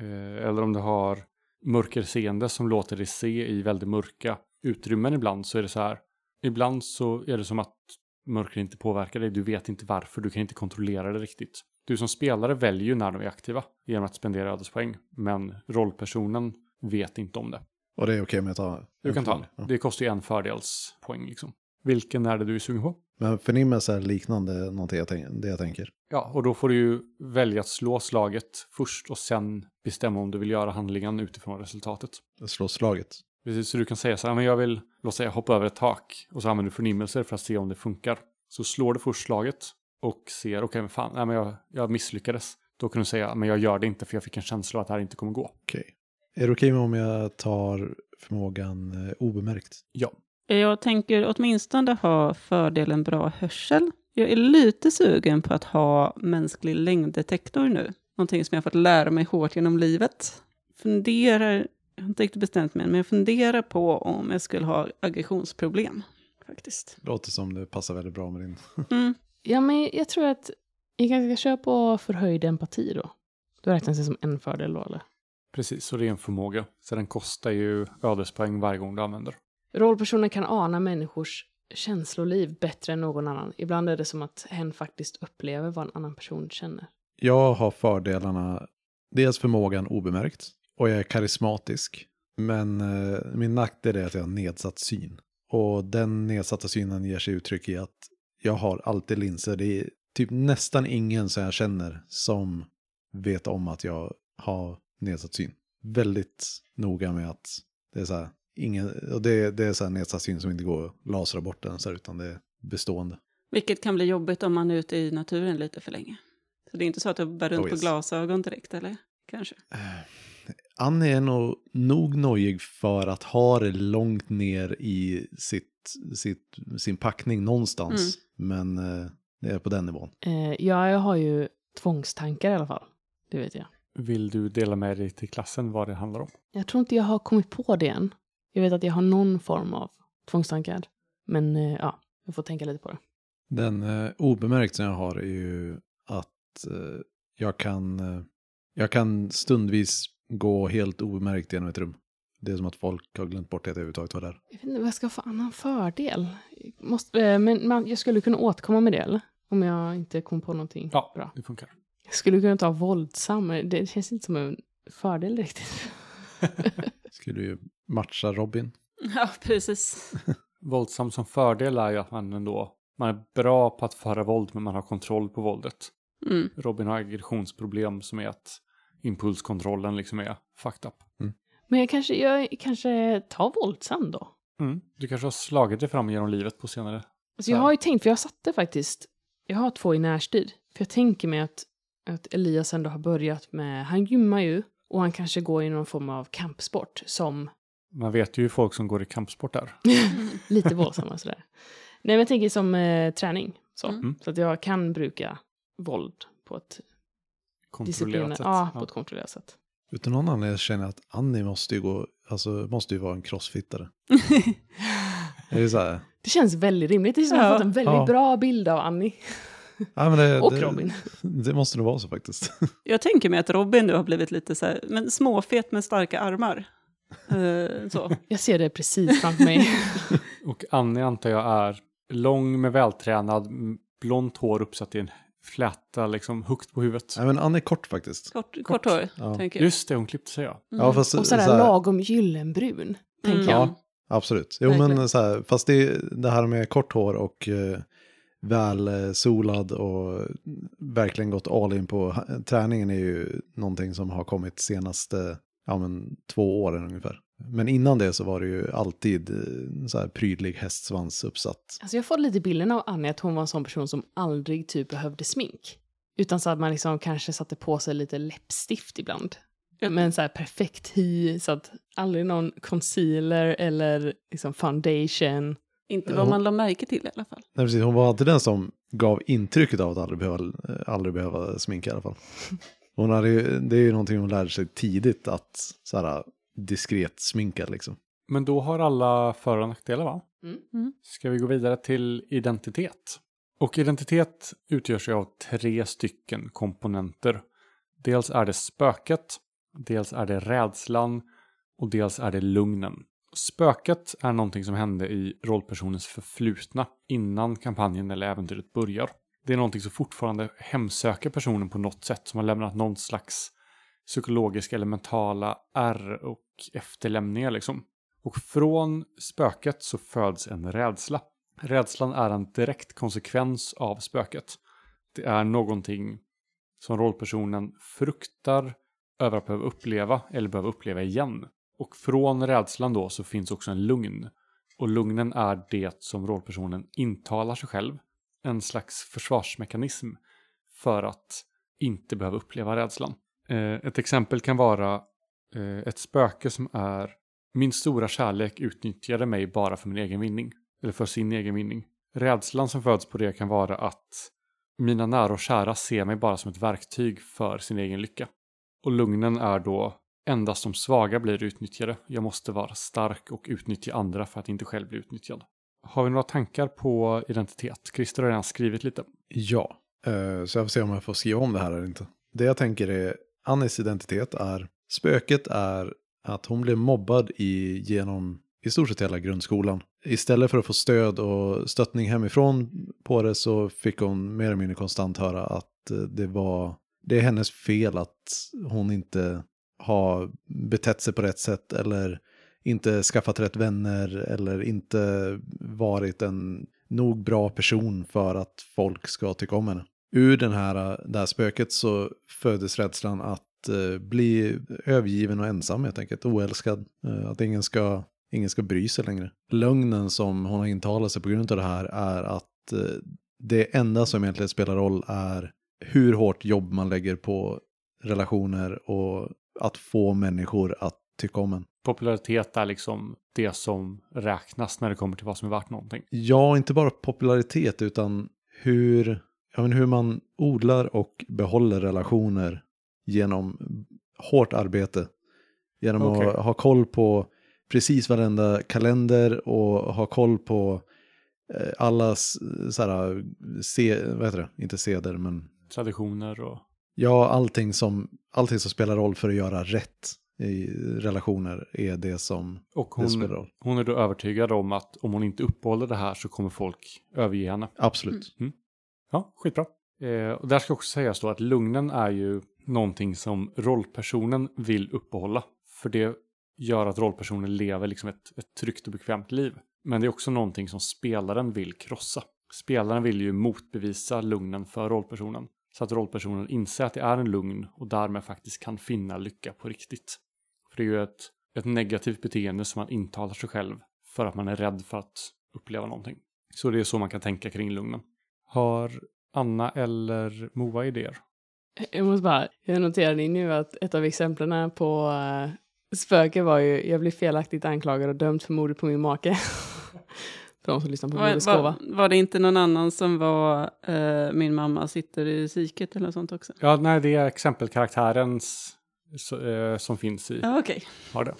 Eh, eller om du har mörkerseende som låter dig se i väldigt mörka utrymmen ibland så är det så här, ibland så är det som att mörker inte påverkar dig, du vet inte varför, du kan inte kontrollera det riktigt. Du som spelare väljer ju när de är aktiva genom att spendera ödespoäng, men rollpersonen vet inte om det. Och det är okej med att ta? Du kan ta. Ja. Det kostar ju en fördelspoäng liksom. Vilken är det du är sugen på? Men förnimmelse är liknande någonting jag, det jag tänker. Ja, och då får du ju välja att slå slaget först och sen bestämma om du vill göra handlingen utifrån resultatet. Slå slaget. Precis, så du kan säga så här, men jag vill, låt säga, hoppa över ett tak och så använder du förnimmelser för att se om det funkar. Så slår du först slaget och ser, okej, men fan, nej, men jag, jag misslyckades. Då kan du säga, men jag gör det inte för jag fick en känsla av att det här inte kommer gå. Okej. Är det okej med om jag tar förmågan eh, obemärkt? Ja, Jag tänker åtminstone ha fördelen bra hörsel. Jag är lite sugen på att ha mänsklig längddetektor nu. Någonting som jag fått lära mig hårt genom livet. Funderar, jag har inte riktigt bestämt mig, men jag funderar på om jag skulle ha aggressionsproblem. Faktiskt. Låter som det passar väldigt bra med din. Mm. Ja, men jag tror att jag kanske ska köra på förhöjd empati då. Då räknas det som en fördel då, eller? Precis, och det är en förmåga. Så den kostar ju ödespoäng varje gång du använder. Rollpersonen kan ana människors känsloliv bättre än någon annan. Ibland är det som att hen faktiskt upplever vad en annan person känner. Jag har fördelarna, dels förmågan obemärkt och jag är karismatisk. Men eh, min nackdel är att jag har nedsatt syn. Och den nedsatta synen ger sig uttryck i att jag har alltid linser. Det är typ nästan ingen som jag känner som vet om att jag har nedsatt syn. Väldigt noga med att det är så här, ingen, och det, det är så här nedsatt syn som inte går att lasra bort den, så här, utan det är bestående. Vilket kan bli jobbigt om man är ute i naturen lite för länge. Så det är inte så att du bär runt Oh, på yes. glasögon direkt, eller? Kanske. Annie är nog, nog nojig för att ha det långt ner i sitt, sitt, sin packning någonstans. Men eh, det är på den nivån. Eh, ja, jag har ju tvångstankar i alla fall. Det vet jag. Vill du dela med dig till klassen vad det handlar om? Jag tror inte jag har kommit på det än. Jag vet att jag har någon form av tvångstankar. Men eh, ja, jag får tänka lite på det. Den eh, obemärkt som jag har är ju att eh, jag, kan, eh, jag kan stundvis gå helt obemärkt genom ett rum. Det är som att folk har glömt bort att jag överhuvudtaget var där. Jag vet inte vad jag ska få annan fördel. Måste, eh, men man, jag skulle kunna återkomma med det, eller? Om jag inte kom på någonting Ja, bra. det funkar. Jag skulle kunna ta våldsam. Det känns inte som en fördel riktigt. Skulle ju matcha Robin. Ja, precis. Våldsam som fördel är ju att man ändå man är bra på att föra våld men man har kontroll på våldet. Mm. Robin har aggressionsproblem som är att impulskontrollen liksom är fucked up. Men jag kanske, jag kanske tar våldsam då. Mm. Du kanske har slagit dig fram genom livet på senare. Alltså jag har ju tänkt, för jag satte faktiskt, jag har två i närstrid. För jag tänker mig att, att Elias ändå har börjat med, han gymmar ju och han kanske går i någon form av kampsport som Man vet ju folk som går i kampsport där. lite våldsamma sådär. Nej men jag tänker som eh, träning. Så. Mm. så att jag kan bruka våld på ett Kontrollerat sätt. ja, på ett kontrollerat sätt. Utan någon anledning känner jag att Annie måste ju gå, alltså måste ju vara en crossfittare. Det är så här, Det känns väldigt rimligt. Det känns som att jag Ja. har fått en väldigt Ja. bra bild av Annie. ja, men det, Och det, Robin. Det måste nog vara så faktiskt. Jag tänker mig att Robin nu har blivit lite så här, men småfet med starka armar. Eh, så. Jag ser det precis framför mig. Och Annie antar jag är lång med vältränad, blont hår uppsatt i en fläta liksom högt på huvudet. Nej men Annie är kort faktiskt. Kort, kort hår, Ja. tänker jag. Just det, hon klippte sig ja. Ja, fast, och sådär så här- lagom gyllenbrun, tänker Mm. jag. Ja, absolut. Jo, Verkligen. men så här, fast det, det här med kort hår och eh, väl eh, solad och verkligen gått all in på träningen är ju någonting som har kommit senaste ja, men, två åren ungefär. Men innan det så var det ju alltid eh, så här prydlig hästsvans uppsatt. Alltså jag får lite bilden av Annie att hon var en sån person som aldrig typ behövde smink. Utan så att man liksom kanske satte på sig lite läppstift ibland. Ja. Men så här perfekt hy, så att aldrig någon concealer eller liksom foundation. Inte vad man la märke till i alla fall. Nej, precis, hon var alltid den som gav intrycket av att aldrig behöva, eh, aldrig behöva sminka i alla fall. Hon hade, ju- det är ju någonting hon lärde sig tidigt att så här, diskret sminka liksom. Men då har alla för och nackdelar va? Mm. Ska vi gå vidare till identitet? Och identitet utgörs av tre stycken komponenter. Dels är det spöket, dels är det rädslan och dels är det lugnen. Spöket är någonting som hände i rollpersonens förflutna innan kampanjen eller äventyret börjar. Det är någonting som fortfarande hemsöker personen på något sätt som har lämnat någon slags psykologiska eller mentala ärr och efterlämningar liksom. Och från spöket så föds en rädsla. Rädslan är en direkt konsekvens av spöket. Det är någonting som rollpersonen fruktar över att behöva uppleva eller behöva uppleva igen. Och från rädslan då så finns också en lugn. Och lugnen är det som rollpersonen intalar sig själv. En slags försvarsmekanism för att inte behöva uppleva rädslan. Eh, ett exempel kan vara eh, ett spöke som är min stora kärlek utnyttjade mig bara för min egen vinning. Eller för sin egen vinning. Rädslan som föds på det kan vara att mina nära och kära ser mig bara som ett verktyg för sin egen lycka. Och lugnen är då endast de svaga blir utnyttjade. Jag måste vara stark och utnyttja andra för att inte själv bli utnyttjad. Har vi några tankar på identitet? Christer har redan skrivit lite. Ja, eh, så jag får se om jag får skriva om det här eller inte. Det jag tänker är, Annis identitet är Spöket är att hon blev mobbad i, genom i stort sett hela grundskolan. Istället för att få stöd och stöttning hemifrån på det så fick hon mer eller mindre konstant höra att eh, det var det är hennes fel att hon inte har betett sig på rätt sätt eller inte skaffat rätt vänner eller inte varit en nog bra person för att folk ska tycka om henne. Ur den här, det här spöket så föddes rädslan att eh, bli övergiven och ensam helt enkelt, oälskad. Eh, att ingen ska, ingen ska bry sig längre. Lögnen som hon har intalat sig på grund av det här är att eh, det enda som egentligen spelar roll är hur hårt jobb man lägger på relationer och att få människor att tycka om en. Popularitet är liksom det som räknas när det kommer till vad som är värt någonting. Ja, inte bara popularitet utan hur, ja, men hur man odlar och behåller relationer genom hårt arbete. Genom Okej. att ha koll på precis varenda kalender och ha koll på eh, allas så här, se, vad heter det, inte seder men Traditioner och... Ja, allting som, allting som spelar roll för att göra rätt i relationer är det som Och det spelar hon, roll. hon är då övertygad om att om hon inte uppehåller det här så kommer folk överge henne. Absolut. Ja, skitbra. Eh, och där ska också sägas då att lugnen är ju någonting som rollpersonen vill uppehålla. För det gör att rollpersonen lever liksom ett, ett tryggt och bekvämt liv. Men det är också någonting som spelaren vill krossa. Spelaren vill ju motbevisa lugnen för rollpersonen. Så att rollpersonen inser att det är en lugn och därmed faktiskt kan finna lycka på riktigt. För det är ju ett, ett negativt beteende som man intalar sig själv för att man är rädd för att uppleva någonting. Så det är så man kan tänka kring lugnen. Har Anna eller Moa idéer? Jag måste bara, jag noterade nu att ett av exemplen på uh, spöke var ju, jag blev felaktigt anklagad och dömd för mordet på min make. för de som lyssnar på Var, Modeskova. var, var det inte någon annan som var eh, min mamma sitter i psyket eller sånt också? Ja, nej, det är exempelkaraktärens så, eh, som finns i Ja, okej. har det.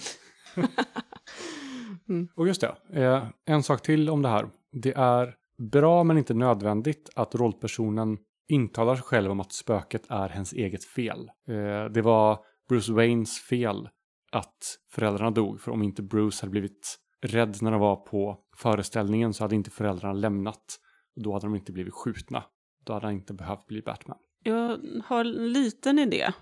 Mm. Och just det, en sak till om det här. Det är bra men inte nödvändigt att rollpersonen intalar sig själv om att spöket är hennes eget fel. Eh, det var Bruce Waynes fel att föräldrarna dog, för om inte Bruce hade blivit rädd när de var på föreställningen så hade inte föräldrarna lämnat. Och då hade de inte blivit skjutna. Då hade han inte behövt bli Batman. Jag har en liten idé.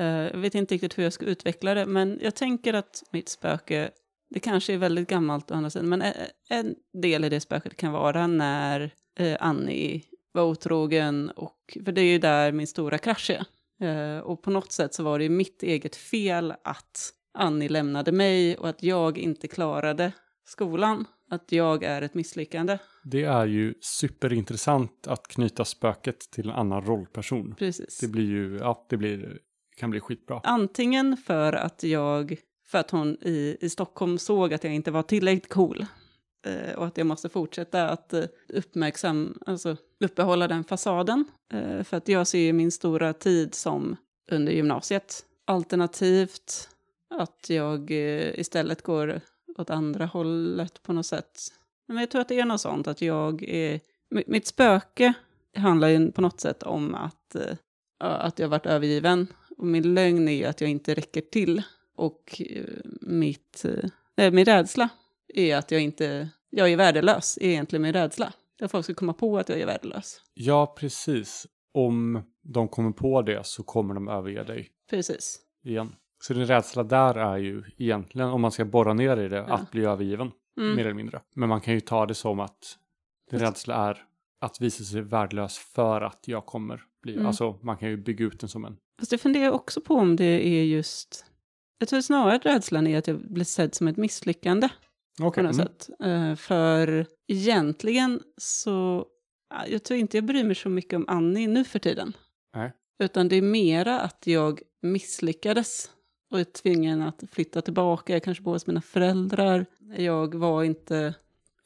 Eh, jag vet inte riktigt hur jag ska utveckla det, men jag tänker att mitt spöke, det kanske är väldigt gammalt å andra sidan, men en- del i det spöket kan vara när eh, Annie var otrogen, och, för det är ju där min stora krasch är. Eh, och på något sätt så var det mitt eget fel att Annie lämnade mig och att jag inte klarade skolan. Att jag är ett misslyckande. Det är ju superintressant att knyta spöket till en annan rollperson. Precis. Det blir ju, ja, det blir, kan bli skitbra. Antingen för att jag, för att hon i, i Stockholm såg att jag inte var tillräckligt cool. Eh, och att jag måste fortsätta att eh, uppmärksam, alltså uppehålla den fasaden. Eh, för att jag ser ju min stora tid som under gymnasiet. Alternativt att jag eh, istället går åt andra hållet på något sätt. Men jag tror att det är något sånt att jag är, mitt spöke handlar ju på något sätt om att, eh, att jag varit övergiven. Och min lögn är ju att jag inte räcker till. Och eh, mitt, nej, min rädsla är att jag inte, jag är värdelös, är egentligen min rädsla. Att folk ska komma på att jag är värdelös. Ja, precis. Om de kommer på det så kommer de överge dig Precis. igen. Så din rädsla där är ju egentligen, om man ska borra ner i det, Ja. att bli övergiven. Mm. Mer eller mindre. Men man kan ju ta det som att din rädsla är att visa sig värdelös för att jag kommer bli... Mm. Alltså, man kan ju bygga ut den som en... Fast jag funderar också på om det är just... Jag tror snarare att rädslan är att jag blir sedd som ett misslyckande på Okej. något Mm. sätt. Eh, för egentligen så... ja, Jag tror inte jag bryr mig så mycket om Annie nu för tiden. Nej. Utan det är mera att jag misslyckades och är tvungen att flytta tillbaka. Jag kanske bor hos mina föräldrar. Jag var inte...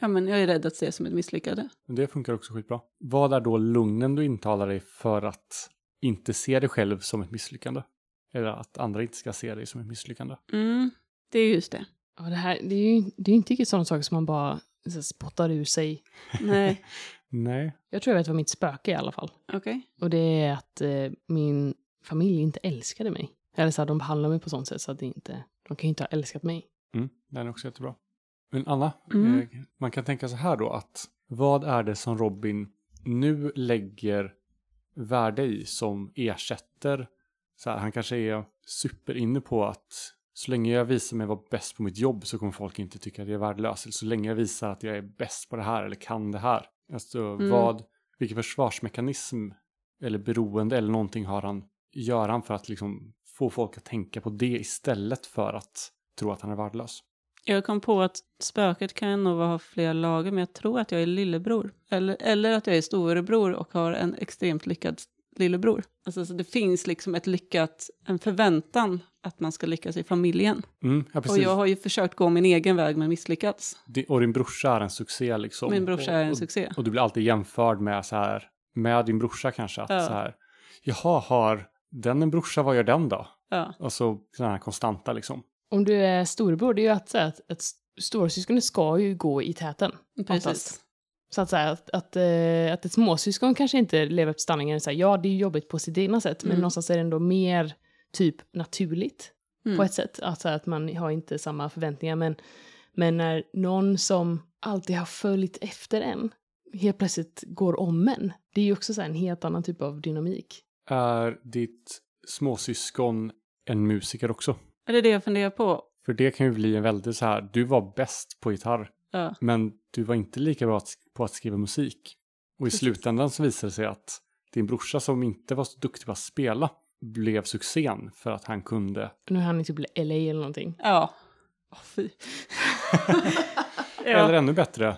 Ja, men jag är rädd att se som ett misslyckande. Men det funkar också skitbra. Vad är då lugnen du intalar dig för att inte se dig själv som ett misslyckande? Eller att andra inte ska se dig som ett misslyckande? Mm, det är just det. Ja, det, här, det är ju det är inte riktigt sådana saker som man bara så spottar ur sig. Nej, Nej. Jag tror jag vet vad mitt spöke är i alla fall. okej. Och det är att eh, min familj inte älskade mig. Eller så här, de behandlar mig på sånt sätt så att det inte, de kan ju inte ha älskat mig. Mm, den är också jättebra. Men Anna, Mm. eh, man kan tänka så här då att vad är det som Robin nu lägger värde i som ersätter? Så här, han kanske är superinne på att så länge jag visar mig vara bäst på mitt jobb så kommer folk inte tycka att jag är värdelös. Eller så länge jag visar att jag är bäst på det här eller kan det här. Alltså Mm. vad, vilken försvarsmekanism eller beroende eller någonting har han, gör han för att liksom få folk att tänka på det istället för att tro att han är värdelös? Jag kom på att spöket kan nog ha flera lager, men jag tror att jag är lillebror. Eller, eller att jag är storebror och har en extremt lyckad lillebror. Alltså, så det finns liksom ett lyckat, en förväntan att man ska lyckas i familjen. Mm, ja, Och jag har ju försökt gå min egen väg men misslyckats. Di- Och din brorsa är en succé liksom. Min brorsa är en och, succé. Och, och du blir alltid jämförd med så här, med din brorsa kanske. Att Ja. så här, jaha, har den en brorsa, vad gör den då? Ja, Och så den här konstanta liksom. Om du är storebror, det är ju att, så här, att, att storasyskonet ska ju gå i täten. precis. Oftast. Så att, säga, att, att, eh, att ett småsyskon kanske inte lever efter sanningen. Så här, ja, det är ju jobbigt på sitt egna sätt, men Mm. någonstans är det ändå mer typ naturligt Mm. på ett sätt. Att, så här, att man har inte samma förväntningar. Men, men när någon som alltid har följt efter en helt plötsligt går om en, det är ju också så här, en helt annan typ av dynamik. Är ditt småsyskon en musiker också? Är det det jag funderar på? För det kan ju bli en väldigt så här, du var bäst på gitarr, Ja. men du var inte lika bra på att skriva musik. Och i Precis. slutändan så visade det sig att din brorsa som inte var så duktig på att spela blev succén för att han kunde Nu är han i typ LA eller någonting. Ja. Åh, fy. Eller ännu bättre,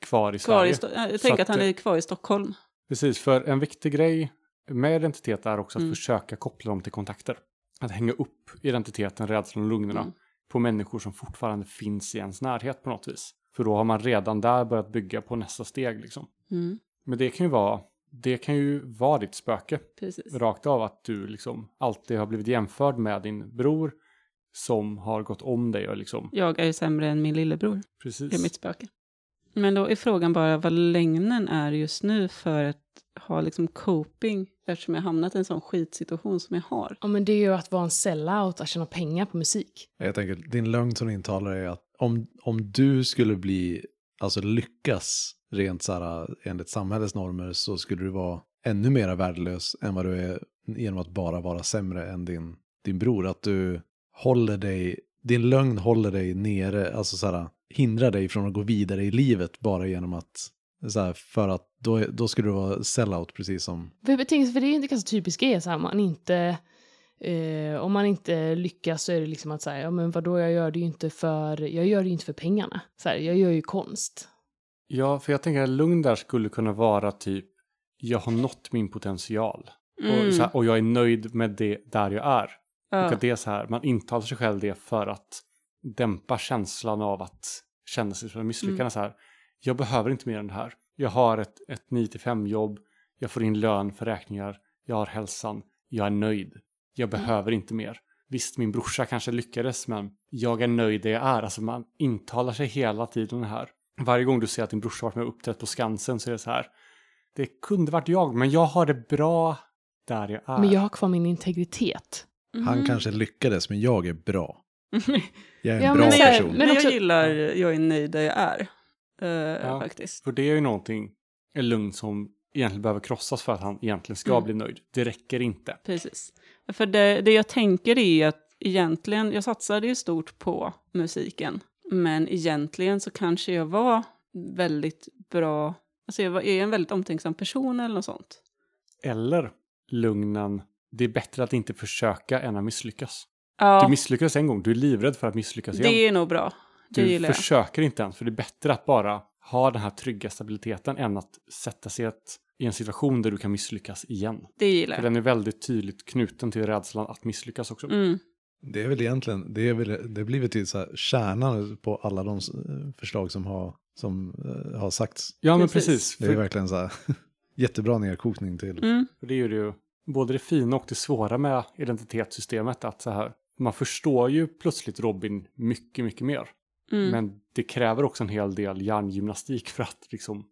kvar i kvar Sverige. i jag tänker att, att han eh, är kvar i Stockholm. Precis, för en viktig grej med identitet är också att Mm. försöka koppla dem till kontakter. Att hänga upp identiteten, rädslan och lugnerna Mm. på människor som fortfarande finns i ens närhet på något vis. För då har man redan där börjat bygga på nästa steg liksom. Mm. Men det kan ju vara, det kan ju vara ditt spöke. Precis. Rakt av att du liksom alltid har blivit jämförd med din bror som har gått om dig och liksom, Jag är ju sämre än min lillebror. precis. Det är mitt spöke. Men då är frågan bara vad lögnen är just nu för att ha liksom coping eftersom jag hamnat i en sån skitsituation som jag har. Ja, men det är ju att vara en sellout, att tjäna pengar på musik. Jag tänker, din lögn som du intalar är att om, om du skulle bli, alltså lyckas rent så här enligt samhällets normer så skulle du vara ännu mer värdelös än vad du är genom att bara vara sämre än din, din bror. Att du håller dig, din lögn håller dig nere, alltså så här hindrar dig från att gå vidare i livet bara genom att, så här, för att då, då skulle du vara sellout precis som, För, jag tänker, för det är ju inte ganska typiskt grej, så här, man inte, eh, om man inte lyckas så är det liksom att säga, ja men vadå, jag gör det ju inte för, jag gör det ju inte för pengarna. Så här, jag gör ju konst. Ja, för jag tänker att lugn där skulle kunna vara typ, jag har nått min potential. Och, så här, och jag är nöjd med det där jag är. Och Mm. Ja. att det är så här, man intalar sig själv det för att dämpa känslan av att känna sig som en misslyckande. Mm. Så här, jag behöver inte mer än det här. Jag har ett, ett 9-5 jobb, jag får in lön för räkningar, jag har hälsan, jag är nöjd. Jag Mm. behöver inte mer. Visst, min brorsa kanske lyckades, men jag är nöjd där jag är. Alltså man intalar sig hela tiden här. Varje gång du ser att din brorsa varit med och uppträtt på Skansen så är det så här. Det kunde varit jag, men jag har det bra där jag är. Men jag har kvar min integritet. han Mhm. kanske lyckades men jag är bra. Jag är en Ja, bra men är- person. Men, jag gillar, jag är nöjd där jag är. eh, Ja. Faktiskt. För det är ju någonting, en lugn som egentligen behöver krossas för att han egentligen ska Mm. bli nöjd. Det räcker inte. Precis. För det, det jag tänker är att egentligen, jag satsade ju stort på musiken. Men egentligen så kanske jag var väldigt bra, alltså jag var, är en väldigt omtänksam person eller något sånt. Eller lugnen, det är bättre att inte försöka än att misslyckas. Ja, Du misslyckades en gång, du är livrädd för att misslyckas igen. det är nog bra. Det du jag. försöker inte ens, för det är bättre att bara ha den här trygga stabiliteten än att sätta sig i ett, i en situation där du kan misslyckas igen. Det gillar För jag. den är väldigt tydligt knuten till rädslan att misslyckas också. Mm. Det är väl egentligen, det är väl, det blir väl till så här kärnan på alla de eh, förslag som har, som eh, har sagts. Ja, men Precis. precis. Det är För, verkligen så här jättebra nedkokning till. Mm. för det är ju det, både det fina och det svåra med identitetssystemet. Att så här, man förstår ju plötsligt Robin mycket, mycket mer. Mm. Men det kräver också en hel del hjärngymnastik för att liksom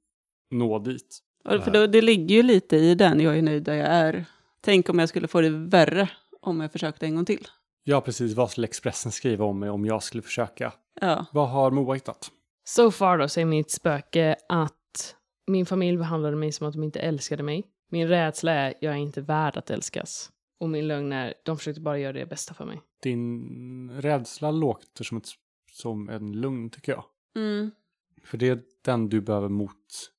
nå dit. För då, det ligger ju lite i den, jag är nöjd där jag är. Tänk om jag skulle få det värre om jag försökte en gång till. Ja, precis. Vad skulle Expressen skriva om mig om jag skulle försöka? Ja, Vad har Moa hittat? So far då säger mitt spöke att min familj behandlade mig som att de inte älskade mig. Min rädsla är jag är inte värd att älskas. Och min lögn är de försökte bara göra det bästa för mig. Din rädsla låter som, ett, som en lugn, tycker jag. mm. För det är den du behöver mot.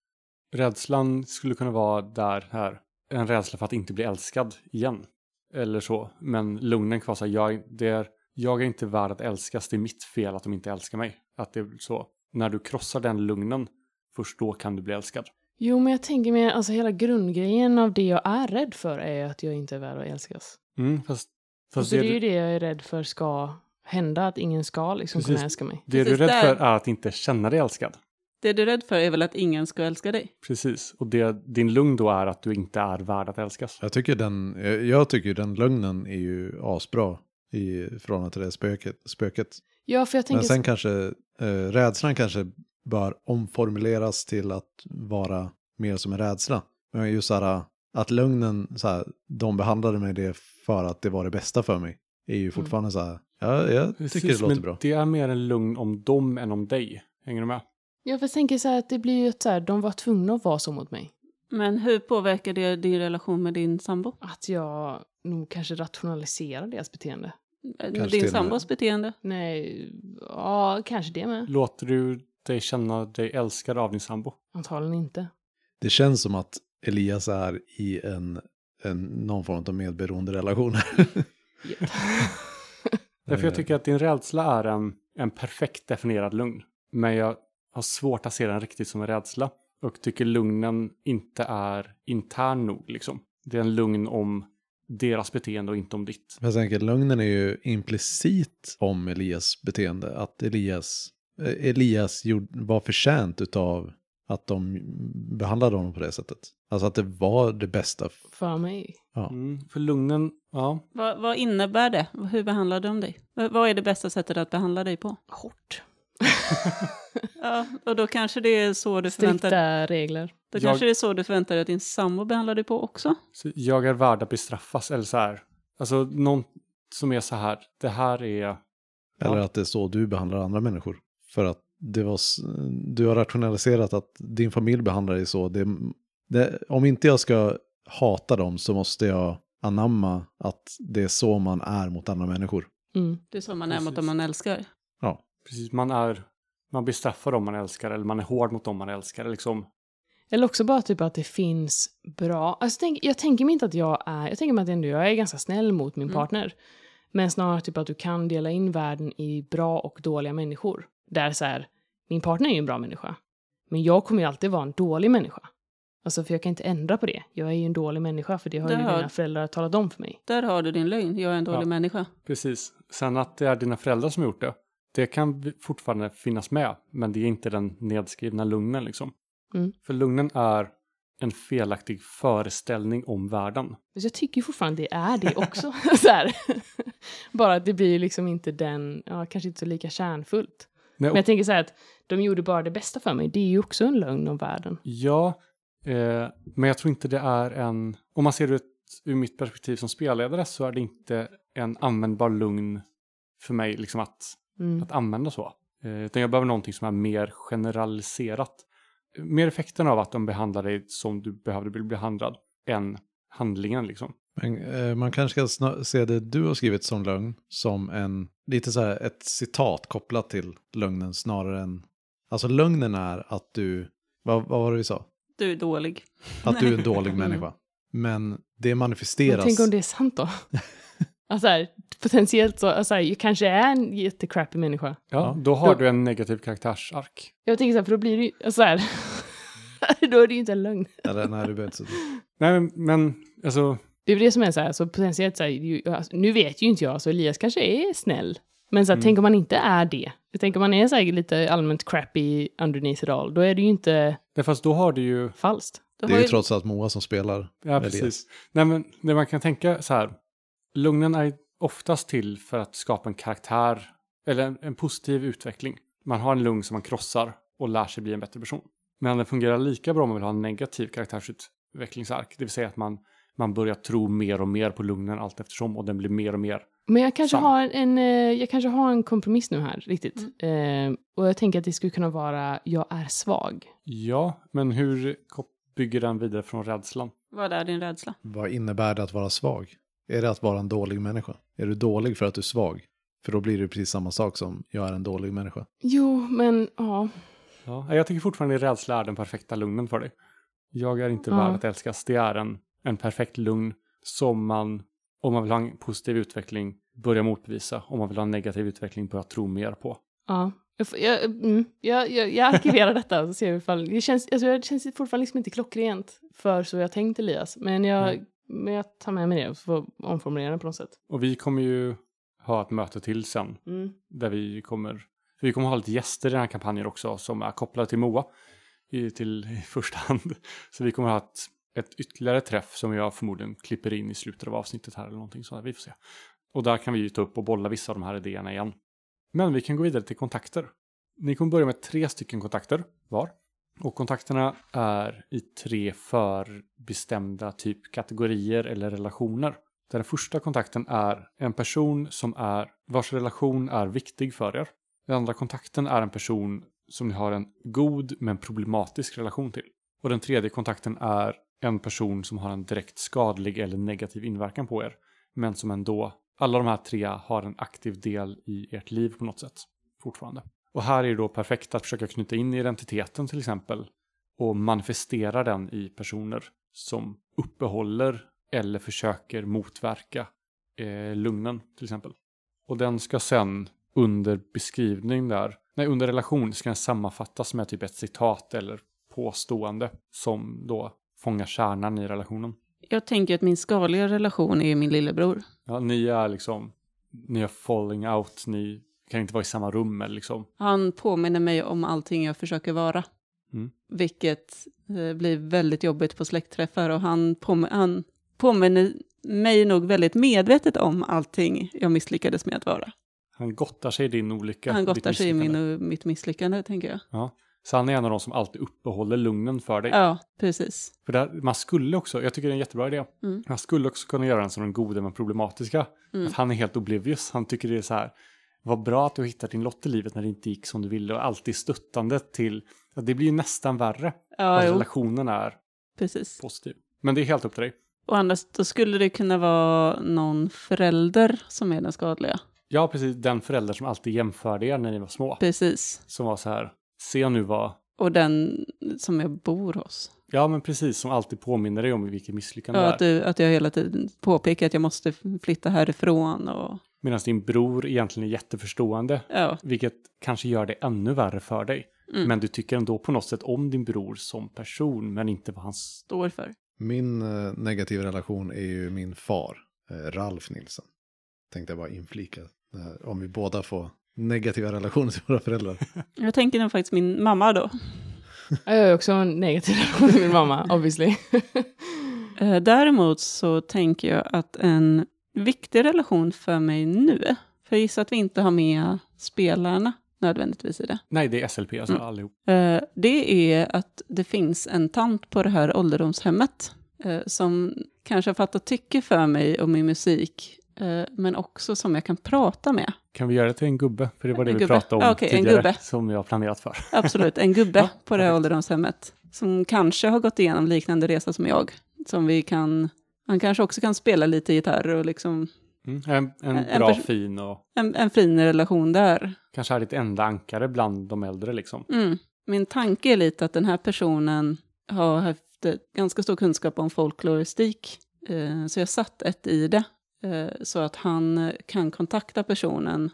Rädslan skulle kunna vara där, här. En rädsla för att inte bli älskad igen. Eller så. Men lugnen kvar så här, jag, det är, jag är inte värd att älskas, det är mitt fel att de inte älskar mig. Att det är så. När du krossar den lugnen, först då kan du bli älskad. Jo, men jag tänker mer, alltså hela grundgrejen av det jag är rädd för är att jag inte är värd att älskas. Mm, fast, fast Så det är det, ju du, det jag är rädd för ska hända, att ingen ska liksom Precis. kunna älska mig. det du är Precis rädd där. för är att inte känna dig älskad. Det du är rädd för är väl att ingen ska älska dig? Precis. Och det, din lugn då är att du inte är värd att älskas. Jag tycker den, jag- tycker den lögnen är ju asbra i förhållande till det spöket. spöket. Ja, för jag tänker... Men sen kanske eh, rädslan kanske bör omformuleras till att vara mer som en rädsla. Men just så här, att lögnen, så här, de behandlade mig det för att det var det bästa för mig. Är ju fortfarande så här, ja, jag tycker det låter men bra. det är mer en lugn om dem än om dig. Hänger du med? Ja, för jag tänker så här att det blir ju ett så här, de var tvungna att vara så mot mig. Men hur påverkar det din relation med din sambo? Att jag nog kanske rationaliserar deras beteende. Kanske din sambos beteende? Nej, ja, kanske det med. Låter du dig känna dig älskad av din sambo? Antagligen inte. Det känns som att Elias är i en, en någon form av medberoende relation. Därför jag Eh, tycker att din rädsla är en, en perfekt definierad lugn. Men jag har svårt att se den riktigt som en rädsla. Och tycker lugnen inte är intern nog liksom. Det är en lugn om deras beteende och inte om ditt. Jag tänker, lögnen är ju implicit om Elias beteende. Att Elias, eh, Elias gjorde, var förtjänt utav att de behandlade honom på det sättet. Alltså att det var det bästa. För mig. Mm, för lugnen, ja. Vad, vad innebär det? Hur behandlar de dig? Vad vad är det bästa sättet att behandla dig på? Hårt. Ja, och då kanske det är så du förväntar, Strikta regler. då Jag- kanske det är så du förväntar dig att din sambo behandlar dig på också. Så jag är värd att bestraffas eller så här. Alltså någon som är så här. Det här är... Eller Ja. att det är så du behandlar andra människor. För att det var, du har rationaliserat att din familj behandlar dig så. Det, det, om inte jag ska hata dem så måste jag anamma att det är så man är mot andra människor. Mm. Det är så man är mot dem man älskar. Ja, Precis, man är... Man bestraffar dem man älskar eller man är hård mot dem man älskar. Liksom. Eller också bara typ att det finns bra... Alltså, tänk, jag tänker mig inte att jag är... Jag tänker mig att ändå jag är ganska snäll mot min Mm. partner. Men snarare typ att du kan dela in världen i bra och dåliga människor. Där så här, min partner är ju en bra människa. Men jag kommer ju alltid vara en dålig människa. Alltså för jag kan inte ändra på det. Jag är ju en dålig människa för det har ju Det har- mina föräldrar talat om för mig. Där har du din lögn, jag är en dålig Ja. människa. Precis. Sen att det är dina föräldrar som gjort det. Det kan fortfarande finnas med. Men det är inte den nedskrivna lugnen liksom. Mm. För lugnen är en felaktig föreställning om världen. Men jag tycker ju fortfarande det är det också. Bara att det blir ju liksom inte den, ja kanske inte så lika kärnfullt. Nej, Men jag tänker så här att de gjorde bara det bästa för mig. Det är ju också en lögn om världen. Ja, eh, men jag tror inte det är en... Om man ser det ur, mitt perspektiv som spelledare så är det inte en användbar lugn för mig liksom att, Mm. att använda så. Eh, utan jag behöver någonting som är mer generaliserat. Mer effekten av att de behandlar dig som du behövde bli behandlad än handlingen liksom. Men eh, man kanske ska se det du har skrivit som lögn som en, lite så här ett citat kopplat till lögnen snarare än, alltså lögnen är att du, vad, vad var det vi sa? Du är dålig. Att du är en dålig människa. Men det Men manifesteras. tänk om det är sant då? alltså här, potentiellt så, alltså här, jag kanske är en jättecrappy människa. Ja, Ja. då har Då- du en negativ karaktärsark. Jag tänker så här, för då blir det ju, alltså här, då är det ju inte en lögn. Eller nej, du behöver inte så. Nej, men, men alltså, Det är det som är så här, så potentiellt så här, ju- alltså, nu vet ju inte jag, så Elias kanske är snäll. Men så här, Mm. tänk om man inte är det. Jag tänker om man är så här, lite allmänt crappy underneath it all, då är det ju inte nej, fast då har du ju... falskt. Du Det är ju ju- trots allt Moa som spelar. Ja, Elias. precis. Nej, men det man kan tänka så här. Lugnen är oftast till för att skapa en karaktär eller en, en positiv utveckling. Man har en lugn som man krossar och lär sig bli en bättre person. Men den fungerar lika bra om man vill ha en negativ karaktärsutvecklingsark. Det vill säga att man, man börjar tro mer och mer på lugnen allt eftersom och den blir mer och mer. Men jag kanske, Samma. har en, eh, jag kanske har en kompromiss nu här, riktigt. Eh, och jag tänker att det skulle kunna vara jag är svag. Ja, men hur bygger den vidare från rädslan? Vad är din rädsla? Vad innebär det att vara svag? Är det att vara en dålig människa? Är du dålig för att du är svag? För då blir det precis samma sak som jag är en dålig människa. Jo, men ja. Ja, jag tycker fortfarande att rädsla är den perfekta lugnen för dig. Jag är inte Ja. värd att älskas. Det är en, en perfekt lugn som man, om man vill ha en positiv utveckling, börjar motbevisa. Om man vill ha en negativ utveckling, börjar tro mer på. ja. Jag, mm, jag, jag, jag arkiverar detta och ser ifall... Det känns, alltså, det känns fortfarande liksom inte klockrent för så jag tänkt Elias. Men jag, Mm. men jag tar med mig det och får omformulera det på något sätt. Och vi kommer ju ha ett möte till sen Mm. där vi kommer, vi kommer ha lite gäster i den här kampanjen också som är kopplade till Moa i, till i första hand. Så vi kommer ha ett, ett ytterligare träff som jag förmodligen klipper in i slutet av avsnittet här eller någonting sådär, vi får se. Och där kan vi ju ta upp och bolla vissa av de här idéerna igen. Men vi kan gå vidare till kontakter. Ni kommer börja med tre stycken kontakter var. Och kontakterna är i tre förbestämda typ kategorier eller relationer. Där den första kontakten är en person som är, vars relation är viktig för er. Den andra kontakten är en person som ni har en god men problematisk relation till. Och den tredje kontakten är en person som har en direkt skadlig eller negativ inverkan på er. Men som ändå, alla de här tre har en aktiv del i ert liv på något sätt. Fortfarande. Och här är det då perfekt att försöka knyta in identiteten till exempel. Och manifestera den i personer som uppehåller eller försöker motverka eh, lugnen till exempel. Och den ska sen under beskrivning där, nej under relation ska den sammanfattas med typ ett citat eller påstående som då fångar kärnan i relationen. Jag tänker att min skadliga relation är min lillebror. Ja, ni är liksom, ni är falling out, ni kan inte vara i samma rum eller liksom. Han påminner mig om allting jag försöker vara. Mm. Vilket eh, blir väldigt jobbigt på släktträffar och han, påm han påminner mig nog väldigt medvetet om allting jag misslyckades med att vara. Han gottar sig i din olycka. han gottar sig i min, mitt misslyckande, tänker jag. Ja. Så han är en av de som alltid uppehåller lugnen för dig. Ja, precis. För där, man skulle också, jag tycker det är en jättebra idé, Mm. man skulle också kunna göra den som den gode men problematiska. Mm. Att han är helt oblivious, han tycker det är så här, vad bra att du hittar din lott i livet när det inte gick som du ville och alltid stöttande till, ja, det blir ju nästan värre. Ja, att relationen är precis. positiv. Men det är helt upp till dig. Och annars, då skulle det kunna vara någon förälder som är den skadliga. Ja, precis, den förälder som alltid jämförde er när ni var små. Precis. Som var så här, se nu vad, Och den som jag bor hos. ja men precis, som alltid påminner dig om vilket misslyckande Ja, det är. att, du, att jag hela tiden påpekar att jag måste flytta härifrån och Medan din bror egentligen är jätteförstående. ja. Vilket kanske gör det ännu värre för dig. Mm. Men du tycker ändå på något sätt om din bror som person, men inte vad han... står för. Min eh, negativa relation är ju min far, eh, Ralf Nilsson. Tänkte jag bara inflika. om vi båda får negativa relationer till våra föräldrar. Jag tänker nog faktiskt min mamma då. Jag har också en negativ relation till min mamma, obviously. Eh, Däremot så tänker jag att en viktig relation för mig nu, för jag gissar att vi inte har med spelarna nödvändigtvis i det. Nej, det är SLP, alltså Mm. allihop. Eh, Det är att det finns en tant på det här ålderdomshemmet eh, som kanske har fattat tycke för mig och min musik, men också som jag kan prata med. Kan vi göra det till en gubbe? För det var det En vi gubbe. pratade om en tidigare, som vi har planerat för. Absolut, en gubbe Ja, på det här ålderdomshemmet som kanske har gått igenom liknande resa som jag. Som vi kan, han kanske också kan spela lite gitarr och liksom Mm. En, en En bra, fin och en, en fin relation där. kanske är ditt enda ankare bland de äldre liksom. Mm. Min tanke är lite att den här personen har haft ganska stor kunskap om folkloristik. Eh, så jag satt ett i det. Eh, så att han eh, kan kontakta personen.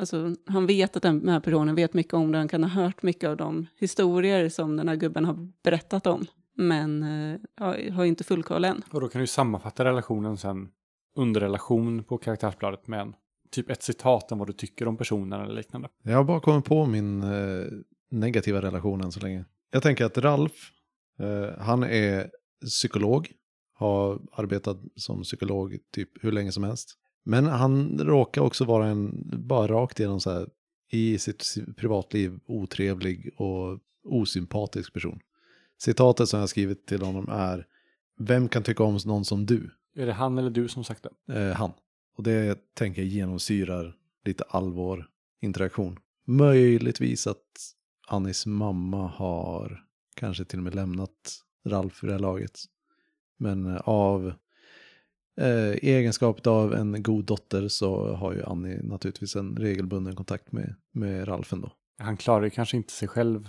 Alltså, han vet att den här personen vet mycket om det. Han kan ha hört mycket av de historier som den här gubben har berättat om. Men eh, ja, har inte full koll än. Och då kan du sammanfatta relationen sen under relation på karaktärsbladet med en, typ ett citat om vad du tycker om personen eller liknande. Jag har bara kommit på min eh, negativa relation än så länge. Jag tänker att Ralf, eh, han är psykolog, har arbetat som psykolog typ hur länge som helst. Men han råkar också vara en, bara rakt igenom så här, i sitt privatliv otrevlig och osympatisk person. Citatet som jag skrivit till honom är vem kan tycka om någon som du? Är det han eller du som sagt det? Eh, han. Och det tänker jag genomsyrar lite allvar interaktion. Möjligtvis att Annis mamma har kanske till och med lämnat Ralf i det här laget. Men eh, av eh, egenskap av en god dotter så har ju Annie naturligtvis en regelbunden kontakt med, med Ralf ändå. Han klarar ju kanske inte sig själv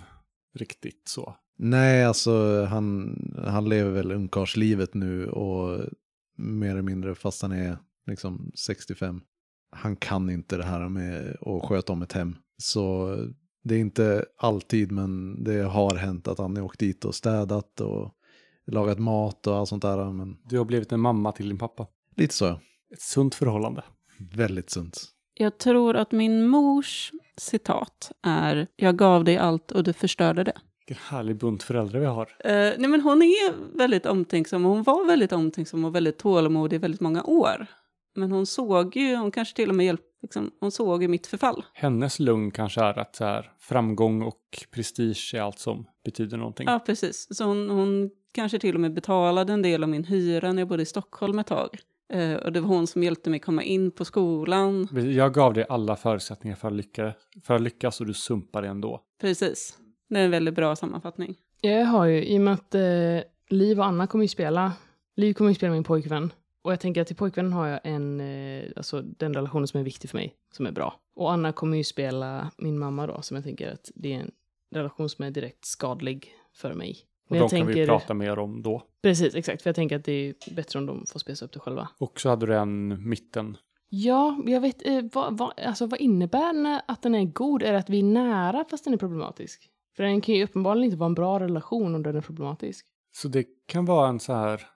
riktigt så. Nej, alltså han, han lever väl ungkarlslivet nu och mer eller mindre fast han är liksom 65. Han kan inte det här med att sköta om ett hem. Så det är inte alltid, men det har hänt att han åkt dit och städat och lagat mat och allt sånt där. Men Du har blivit en mamma till din pappa. lite så. Ett sunt förhållande. väldigt sunt. Jag tror att min mors citat är Jag gav dig allt och du förstörde det. Vilken härlig bunt föräldrar vi har. Eh, nej men hon är väldigt omtänksam och hon var väldigt omtänksam och väldigt tålamodig i väldigt många år. Men hon såg ju, hon kanske till och med hjälp, liksom, hon såg ju mitt förfall. Hennes lugn kanske är att så här, framgång och prestige är allt som betyder någonting. Ja, precis. Så hon, hon kanske till och med betalade en del av min hyra när jag bodde i Stockholm ett tag. Eh, och det var hon som hjälpte mig komma in på skolan. Jag gav dig alla förutsättningar för att, lycka, för att lyckas och du sumpade ändå. Precis. Det är en väldigt bra sammanfattning. Jag har ju, i och med att eh, Liv och Anna kommer ju spela, Liv kommer ju spela min pojkvän. Och jag tänker att till pojkvännen har jag en, eh, alltså den relationen som är viktig för mig, som är bra. Och Anna kommer ju spela min mamma då, som jag tänker att det är en relation som är direkt skadlig för mig. Och de jag kan vi tänker, prata mer om då. precis, exakt, för jag tänker att det är bättre om de får spesa upp det själva. Och så hade du en mitten. Ja, jag vet, eh, vad, vad, alltså, vad innebär att den är god? Är det att vi är nära fast den är problematisk? För den kan ju uppenbarligen inte vara en bra relation om den är problematisk. Så det kan vara en så här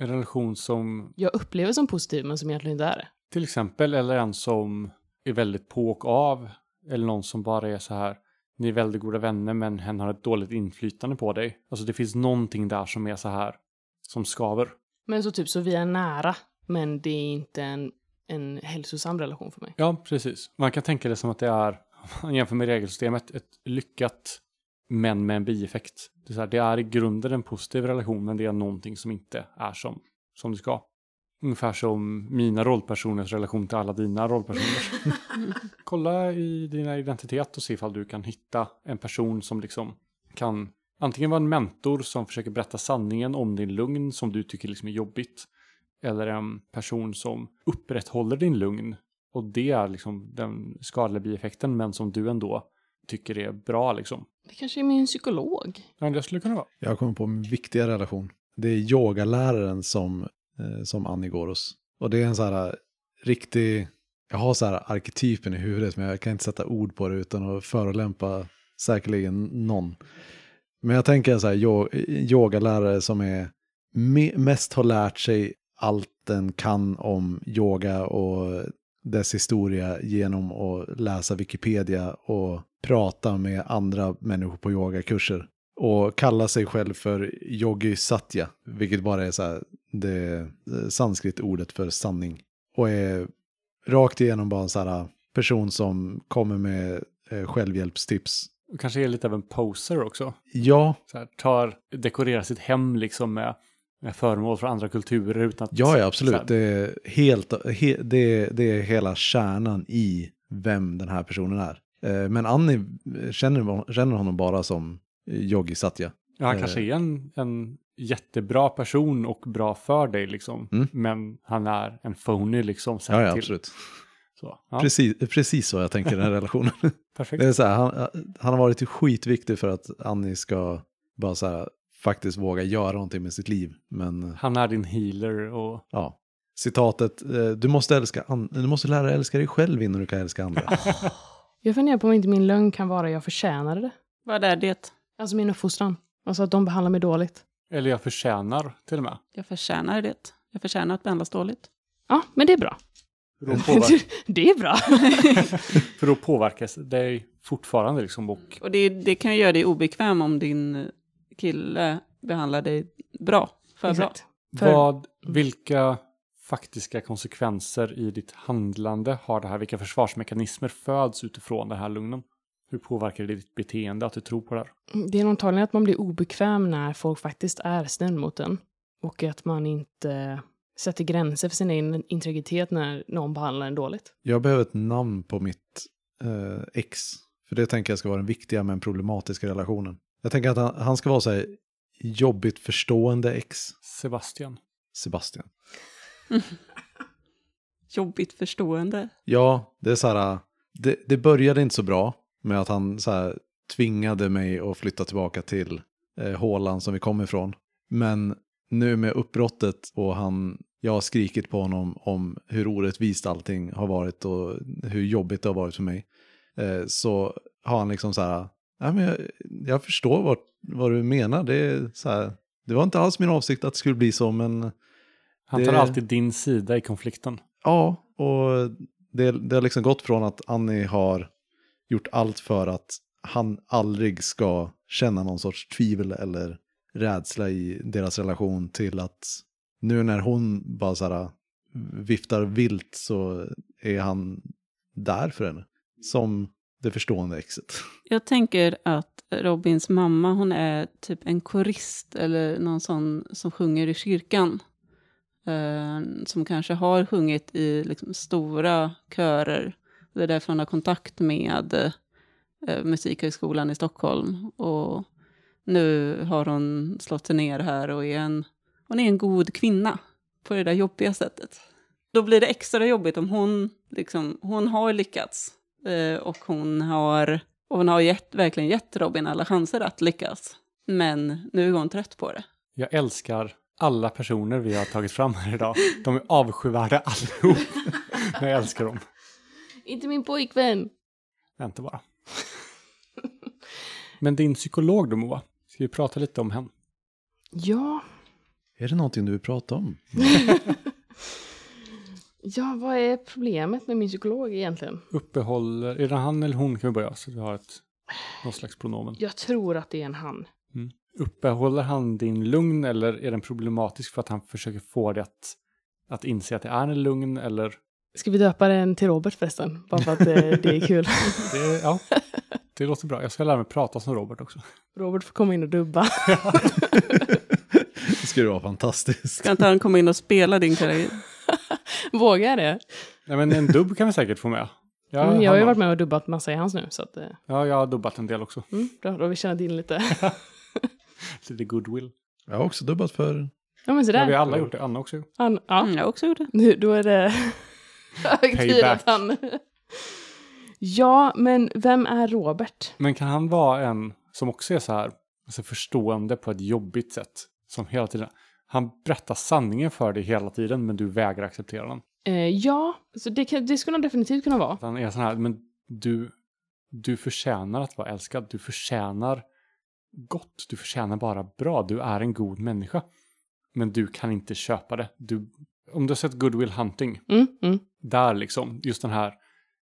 en relation som Jag upplever som positiv men som egentligen inte är det. till exempel eller en som är väldigt på och av. Eller någon som bara är så här. Ni är väldigt goda vänner men hen har ett dåligt inflytande på dig. Alltså det finns någonting där som är så här. Som skaver. Men så typ så vi är nära, men det är inte en, en hälsosam relation för mig. Ja, precis. Man kan tänka det som att det är, om jämför med regelsystemet, ett lyckat men med en bieffekt. Det är, så här, det är i grunden en positiv relation, men det är någonting som inte är som, som det ska. Ungefär som mina rollpersoners relation till alla dina rollpersoner. Kolla i dina identitet och se ifall du kan hitta en person som liksom kan antingen vara en mentor som försöker berätta sanningen om din lugn som du tycker liksom är jobbigt. Eller en person som upprätthåller din lugn. Och det är liksom den skadliga bieffekten men som du ändå tycker är bra liksom. Det kanske är min psykolog. Ja, det skulle kunna vara. Jag kommer på en viktigare relation. Det är yogaläraren som, eh, som Annie Goros. Och det är en så här eh, riktig, jag har så här arketypen i huvudet men jag kan inte sätta ord på det utan att förolämpa säkerligen någon. Men jag tänker så här, eh, yogalärare som är me- mest har lärt sig allt den kan om yoga och dess historia genom att läsa Wikipedia och prata med andra människor på yogakurser. Och kalla sig själv för yogi satya, vilket bara är så här, det sanskrit-ordet för sanning. Och är rakt igenom bara en så här person som kommer med eh, självhjälpstips. Kanske är lite av en poser också. Ja, Så här, tar, dekorerar sitt hem liksom med, med föremål från andra kulturer utan att... Ja, ja absolut. Det är, helt, he, det, det är hela kärnan i vem den här personen är. Eh, Men Annie känner, känner honom bara som Yogi Satya. Ja, han Eh. kanske är en, en jättebra person och bra för dig liksom. Mm. Men han är en phony liksom. Ja, ja absolut. Så, ja, Precis, precis så jag tänker i den här relationen. perfekt. Det är så här, han, han har varit skitviktig för att Annie ska bara så här, faktiskt våga göra någonting med sitt liv. Men Han är din healer och ja, citatet, eh, du måste, älska du måste lära dig älska dig själv innan du kan älska andra. Jag funderar på om inte min lögn kan vara jag förtjänade det. Vad är det? Alltså min uppfostran. Alltså att de behandlar mig dåligt. Eller jag förtjänar till och med. Jag förtjänar det. Jag förtjänar att behandlas dåligt. Ja, men det är bra. Det är bra. för då påverkas dig fortfarande liksom. Och Och det, det kan ju göra dig obekväm om din kille behandlar dig bra. För bra. Exakt. För- vad, vilka faktiska konsekvenser i ditt handlande har det här? Vilka försvarsmekanismer föds utifrån den här lugnen? Hur påverkar det ditt beteende att du tror på det här? Det är antagligen att man blir obekväm när folk faktiskt är snäll mot en. Och att man inte sätter gränser för sin egen integritet när någon behandlar en dåligt. Jag behöver ett namn på mitt eh, ex. För det tänker jag ska vara den viktiga men problematiska relationen. Jag tänker att han, han ska vara så här jobbigt förstående ex. Sebastian. Sebastian. Jobbigt förstående. Ja, det är så här. Det, det började inte så bra med att han så här tvingade mig att flytta tillbaka till eh, hålan som vi kom ifrån. Men nu med uppbrottet och han, jag har skrikit på honom om hur orättvist allting har varit och hur jobbigt det har varit för mig. Eh, så har han liksom så här, Nej, men jag, jag förstår vad, vad du menar. Det, är så här, det var inte alls min avsikt att det skulle bli så, men Han tar Det- alltid din sida i konflikten. ja, och det, det har liksom gått från att Annie har gjort allt för att han aldrig ska känna någon sorts tvivel eller rädsla i deras relation till att nu när hon bara så här eh, viftar vilt så är han där för henne. Som det förstående exet. Jag tänker att Robins mamma, hon är typ en korist eller någon sån som sjunger i kyrkan. Eh, som kanske har sjungit i liksom, stora körer. Det är därför hon har kontakt med eh, Musikhögskolan i Stockholm. Och nu har hon slått sig ner här och är en, hon är en god kvinna på det där jobbiga sättet. Då blir det extra jobbigt om hon, liksom, hon har lyckats. Eh, och hon har, och hon har gett, verkligen gett Robin alla chanser att lyckas. Men nu är hon trött på det. Jag älskar alla personer vi har tagit fram här idag. De är avskyvärda allihop. Men jag älskar dem. Inte min pojkvän! Vänta bara. Men din psykolog då Moa? Ska vi prata lite om henne? Ja, Är det någonting du vill prata om? ja, vad är problemet med min psykolog egentligen? Uppehåller, är det han eller hon kan vi börja så vi har ett, någon slags pronomen. Jag tror att det är en han. Mm. Uppehåller han din lugn eller är den problematisk för att han försöker få dig att, att inse att det är en lugn eller? Ska vi döpa den till Robert förresten? Bara för att det, det är kul. Det, är- ja, det låter bra. Jag ska lära mig prata som Robert också. Robert får komma in och dubba. Det skulle vara fantastiskt. Ska inte han komma in och spela din karaktär? Vågar jag det? Nej, men en dubb kan vi säkert få med. Ja, Mm, jag har ju varit med och dubbat massa i hans nu. Så att, eh, Ja, jag har dubbat en del också. mm, bra, då har vi tjänat in lite. Lite goodwill. Jag har också dubbat för... Ja men Ja, vi har sådär. alla gjort det. Anna också. Han, ja, Mm, jag har också gjort det. nu, då är det Payback. han... Ja, men vem är Robert? Men kan han vara en som också är så här alltså förstående på ett jobbigt sätt? Som hela tiden, han berättar sanningen för dig hela tiden men du vägrar acceptera den. Eh, ja, så det, kan, det skulle han definitivt kunna vara. Han är sån här, men du, du förtjänar att vara älskad. Du förtjänar gott. Du förtjänar bara bra. Du är en god människa. Men du kan inte köpa det. Du, om du har sett Good Will Hunting, Mm, mm. Där liksom, just den här,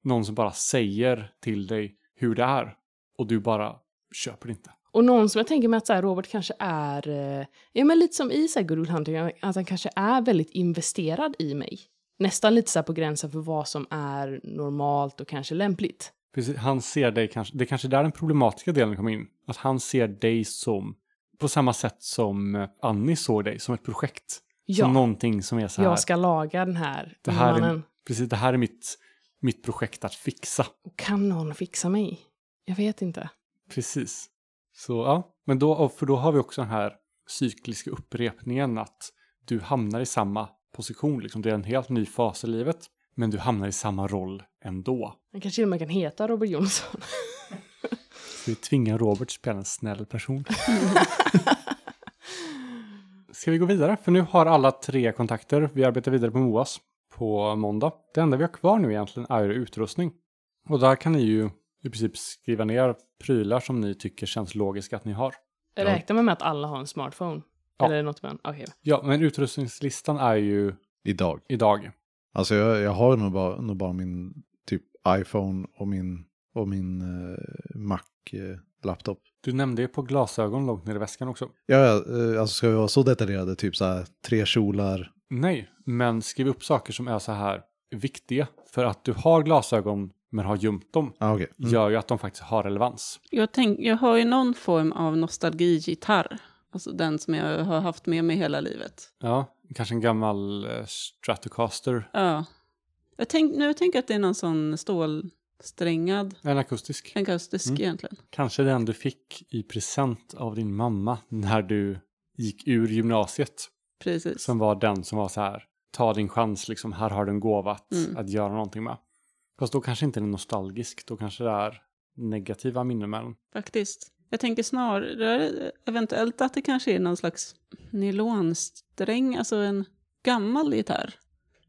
någon som bara säger till dig hur det är och du bara köper det inte. Och någon som jag tänker mig att så här, Robert kanske är, eh, ja men lite som i så här, Good Will Hunting, att han kanske är väldigt investerad i mig. Nästan lite så här på gränsen för vad som är normalt och kanske lämpligt. Precis, han ser dig kanske, det är kanske där den problematiska delen kommer in. Att han ser dig som, på samma sätt som eh, Annie såg dig, som ett projekt. Ja, Som någonting som är så här, jag ska laga den här det här mannen. Precis, det här är mitt, mitt projekt att fixa. Kan någon fixa mig? Jag vet inte. Precis. Så ja, men då, för då har vi också den här cykliska upprepningen att du hamnar i samma position, liksom det är en helt ny fas i livet, men du hamnar i samma roll ändå. Han kanske till och med kan heta Robert Jonsson. Så vi tvingar Robert att spela en snäll person. Ska vi gå vidare? För nu har alla tre kontakter. Vi arbetar vidare på MOAS på måndag. Det enda vi har kvar nu egentligen är utrustning. Och där kan ni ju i princip skriva ner prylar som ni tycker känns logiska att ni har. Räknar man med att alla har en smartphone? Ja. Eller något med Okej. Ja, men utrustningslistan är ju Idag. idag. Alltså jag, jag har nog bara, nog bara min typ iPhone och min, och min eh, Mac-laptop. Du nämnde ju på glasögon långt ner i väskan också. Ja, ja, eh, alltså ska vi vara så detaljerade, typ så här tre kjolar. Nej, men skriv upp saker som är så här viktiga. För att du har glasögon men har gömt dem Ah, okej. Mm. gör ju att de faktiskt har relevans. Jag, tänk, jag har ju någon form av nostalgigitarr. Alltså den som jag har haft med mig hela livet. Ja, kanske en gammal eh, Stratocaster. Ja. Jag tänk, nu tänker jag att det är någon sån stålsträngad, En akustisk. akustisk Mm. egentligen. Kanske den du fick i present av din mamma när du gick ur gymnasiet. Precis. Som var den som var så här, ta din chans liksom, här har du en gåva att, Mm. att göra någonting med. Fast då kanske inte den är nostalgisk, då kanske det är negativa minnen med den. Faktiskt. Jag tänker snarare eventuellt att det kanske är någon slags nylonsträng, alltså en gammal gitarr.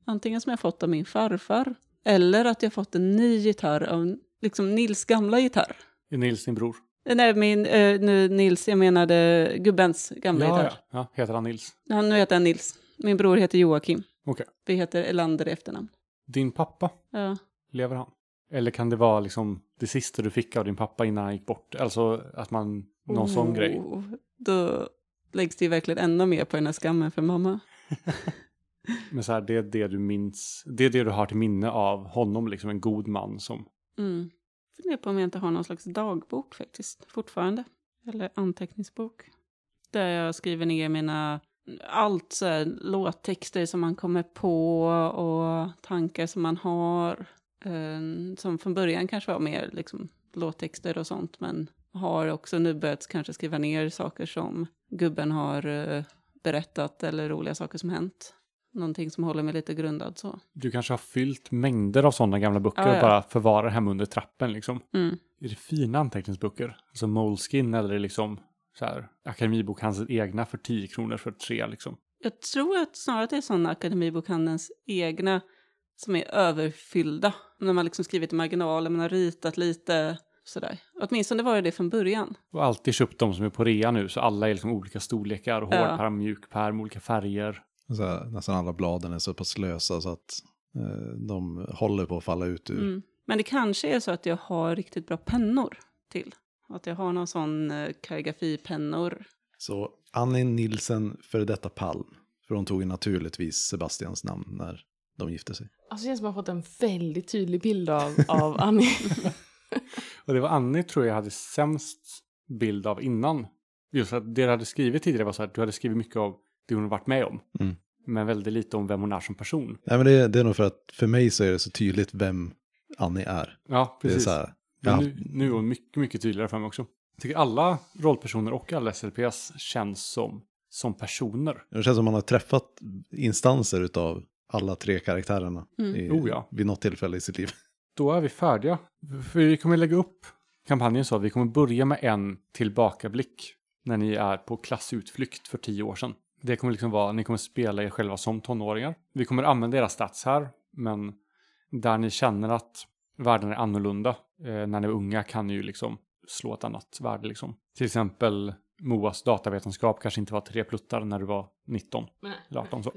Antingen som jag fått av min farfar, eller att jag fått en ny gitarr av liksom Nils gamla gitarr. Är Nils din bror? Nej, min, eh, nu Nils, jag menade gubbens gamla Ja, gitarr. ja, ja. Heter han Nils? Ja, nu heter han Nils. Min bror heter Joakim. Okej. Vi heter Elander i efternamn. Din pappa, Ja. lever han? Eller kan det vara liksom det sista du fick av din pappa innan han gick bort? Alltså att man, någon sån grej. Oh, Då läggs det ju verkligen ännu mer på den här skammen för mamma. Men så här, det är det du minns, det är det du har till minne av honom, liksom en god man som, Mm. Funderar på om jag inte har någon slags dagbok faktiskt, fortfarande. Eller anteckningsbok. Där jag skriver ner mina, allt så här, låttexter som man kommer på och tankar som man har. Eh, som från början kanske var mer liksom, låttexter och sånt, men har också nu börjat kanske skriva ner saker som gubben har eh, berättat eller roliga saker som hänt. Någonting som håller mig lite grundad så. du kanske har fyllt mängder av sådana gamla böcker Ja, ja. och bara förvarar hemma under trappen liksom. Mm. Är det fina anteckningsböcker? Alltså Moleskin eller liksom så här, Akademibokhandelns egna för 10 kronor för tre liksom. Jag tror att snarare att det är sådana Akademibokhandelns egna som är överfyllda. När man liksom skrivit i marginalen, man har ritat lite sådär. Åtminstone var det det från början. Och alltid köpt de som är på rea nu så alla är liksom olika storlekar, Ja. hårdpärm, mjukpärm, olika färger. Så här, nästan alla bladen är så pass lösa så att eh, de håller på att falla ut ur. Mm. Men det kanske är så att jag har riktigt bra pennor till. Att jag har någon sån eh, kaligrafipennor. Så Annie Nilsen, före detta Palm. För hon tog ju naturligtvis Sebastians namn när de gifte sig. Alltså det känns som att man har fått en väldigt tydlig bild av, av Annie. Och det var Annie tror jag hade sämst bild av innan. Just att det du hade skrivit tidigare var så att du hade skrivit mycket av det hon har varit med om. Mm. Men väldigt lite om vem hon är som person. Nej men det, det är nog för att för mig så är det så tydligt vem Annie är. Ja, Det är precis. så här, ja, nu, nu är hon mycket, mycket tydligare för mig också. Jag tycker alla rollpersoner och alla SLPS känns som, som personer. det känns som man har träffat instanser utav alla tre karaktärerna Mm. i, Oh ja. vid något tillfälle i sitt liv. Då är vi färdiga. För vi kommer lägga upp kampanjen så att vi kommer börja med en tillbakablick när ni är på klassutflykt för tio år sedan. Det kommer liksom vara, ni kommer spela er själva som tonåringar. Vi kommer använda era stats här, men där ni känner att världen är annorlunda eh, när ni är unga kan ni ju liksom slå ett annat värde liksom. Till exempel Moas datavetenskap kanske inte var tre pluttar när du var 19. Nej, Eller 18 så.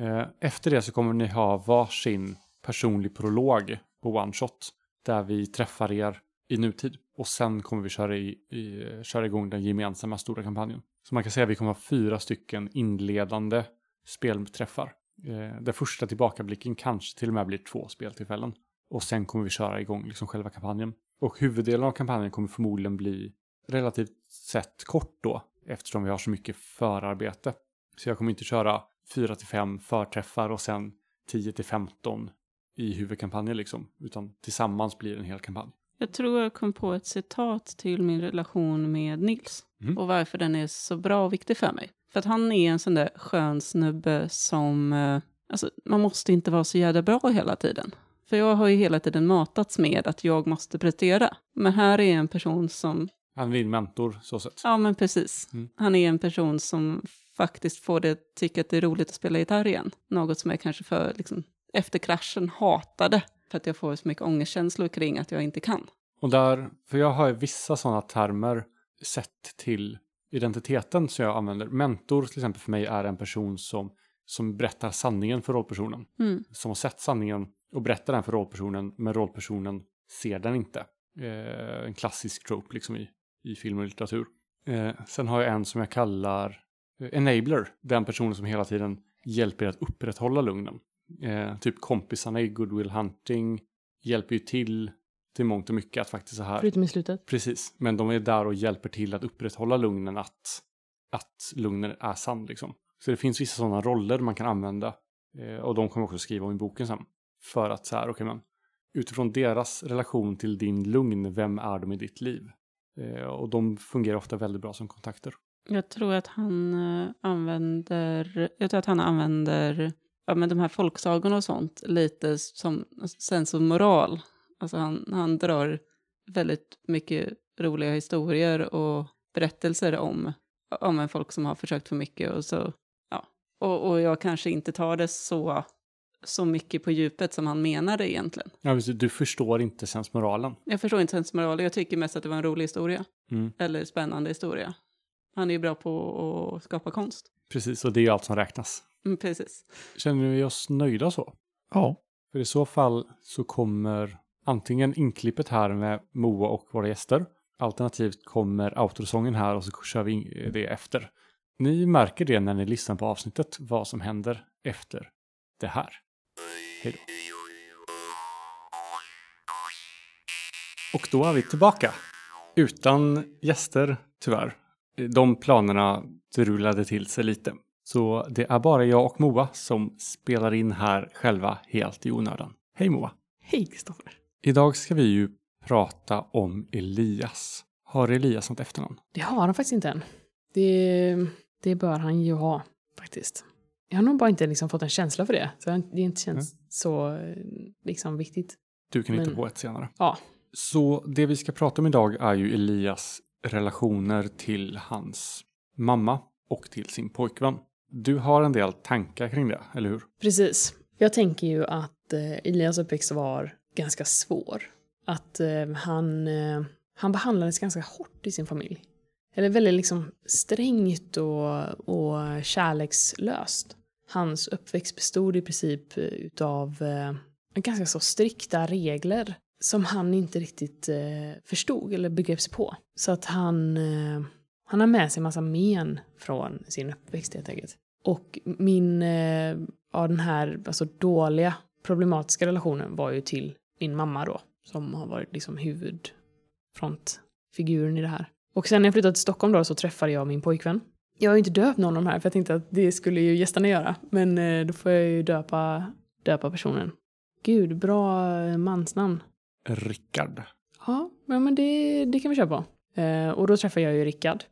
Eh, Efter det så kommer ni ha varsin personlig prolog på One Shot där vi träffar er i nutid. Och sen kommer vi köra, i, i, köra igång den gemensamma stora kampanjen. Så man kan säga att vi kommer ha fyra stycken inledande spelträffar. Eh, Den första tillbakablicken kanske till och med blir två speltillfällen. Och sen kommer vi köra igång liksom själva kampanjen. Och huvuddelen av kampanjen kommer förmodligen bli relativt sett kort då. Eftersom vi har så mycket förarbete. Så jag kommer inte köra 4 till 5 förträffar och sen 10 till 15 i huvudkampanjen liksom. Utan tillsammans blir det en hel kampanj. Jag tror jag kom på ett citat till min relation med Nils. Mm. Och varför den är så bra och viktig för mig. För att han är en sån där skön snubbe som... eh, Alltså, man måste inte vara så jävla bra hela tiden. För jag har ju hela tiden matats med att jag måste prestera. Men här är en person som... Han är din mentor så sett. Ja, men precis. Mm. Han är en person som faktiskt får det att tycka att det är roligt att spela gitarr igen. Något som jag kanske för, liksom, efter kraschen hatade. För att jag får så mycket ångestkänslor kring att jag inte kan. Och där, för jag har ju vissa sådana termer sett till identiteten som jag använder. Mentor till exempel för mig är en person som, som berättar sanningen för rollpersonen. Mm. Som har sett sanningen och berättar den för rollpersonen, men rollpersonen ser den inte. Eh, en klassisk trope liksom i, i film och litteratur. Eh, sen har jag en som jag kallar eh, enabler, den personen som hela tiden hjälper er att upprätthålla lugnen. Eh, typ kompisarna i Goodwill Hunting hjälper ju till till mångt och mycket att faktiskt så här Förutom i slutet. Precis, men de är där och hjälper till att upprätthålla lugnen att att lugnen är sann liksom. Så det finns vissa sådana roller man kan använda. Eh, och de kommer också skriva om i boken sen. För att så här, okej okay, men utifrån deras relation till din lugn, vem är de i ditt liv? Eh, och de fungerar ofta väldigt bra som kontakter. Jag tror att han eh, använder, jag tror att han använder ja, men de här folksagorna och sånt lite som sensomoral. Alltså han, han drar väldigt mycket roliga historier och berättelser om, om en folk som har försökt för mycket och så, ja. Och, och jag kanske inte tar det så, så mycket på djupet som han menade egentligen. Ja, du förstår inte sensmoralen. Jag förstår inte sensmoralen, jag tycker mest att det var en rolig historia. Mm. Eller spännande historia. Han är ju bra på att skapa konst. Precis, och det är ju allt som räknas. Mm, precis. Känner vi oss nöjda så? Ja. För i så fall så kommer antingen inklippet här med Moa och våra gäster. Alternativt kommer outrosången här och så kör vi det efter. Ni märker det när ni lyssnar på avsnittet, vad som händer efter det här. Hej då. Och då är vi tillbaka. Utan gäster, tyvärr. De planerna rullade till sig lite. Så det är bara jag och Moa som spelar in här själva helt i onödan. Hej Moa! Hej Kristoffer! Idag ska vi ju prata om Elias. Har Elias något efternamn? Det har han faktiskt inte än. Det, det bör han ju ha faktiskt. Jag har nog bara inte liksom fått en känsla för det. Så det inte känns mm. så liksom viktigt. Du kan hitta på ett senare. Ja. Så det vi ska prata om idag är ju Elias relationer till hans mamma och till sin pojkvän. Du har en del tankar kring det, eller hur? Precis. Jag tänker ju att eh, Elias uppväxt var ganska svår. Att eh, han, eh, han behandlades ganska hårt i sin familj. Eller väldigt liksom strängt och, och kärlekslöst. Hans uppväxt bestod i princip utav eh, ganska så strikta regler som han inte riktigt eh, förstod eller begrep sig på. Så att han, eh, han har med sig massa men från sin uppväxt helt enkelt. Och min, eh, ja, den här alltså, dåliga problematiska relationen var ju till min mamma då, som har varit liksom huvudfrontfiguren i det här. Och sen när jag flyttade till Stockholm då så träffade jag min pojkvän. Jag har ju inte döpt någon av de här för jag tänkte att det skulle ju gästerna göra. Men eh, då får jag ju döpa, döpa personen. Gud, bra eh, mansnamn. Rickard. Ja, men det, det kan vi köra på. Och då träffade jag ju Rickard.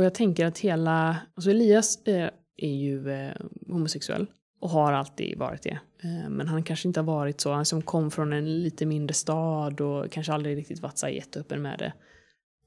Och jag tänker att hela, alltså Elias eh, är ju eh, homosexuell och har alltid varit det. Eh, men han kanske inte har varit så, han som kom från en lite mindre stad och kanske aldrig riktigt varit så jätteöppen med det.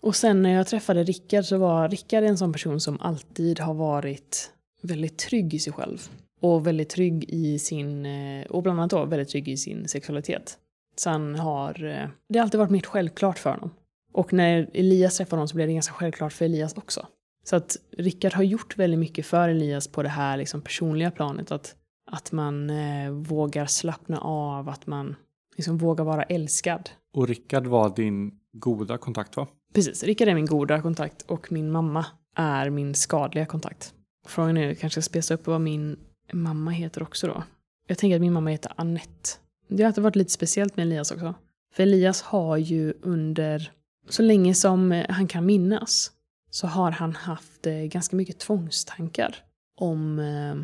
Och sen när jag träffade Rickard så var Rickard en sån person som alltid har varit väldigt trygg i sig själv. Och väldigt trygg i sin, eh, och bland annat då väldigt trygg i sin sexualitet. Så han har, eh, det har alltid varit mer självklart för honom. Och när Elias träffade honom så blev det ganska självklart för Elias också. Så att Rickard har gjort väldigt mycket för Elias på det här liksom personliga planet. Att, att man eh, vågar slappna av, att man liksom vågar vara älskad. Och Rickard var din goda kontakt va? Precis, Rickard är min goda kontakt och min mamma är min skadliga kontakt. Frågan är, jag kanske ska spesa upp vad min mamma heter också då. Jag tänker att min mamma heter Annette. Det har alltid varit lite speciellt med Elias också. För Elias har ju under så länge som han kan minnas så har han haft eh, ganska mycket tvångstankar om eh,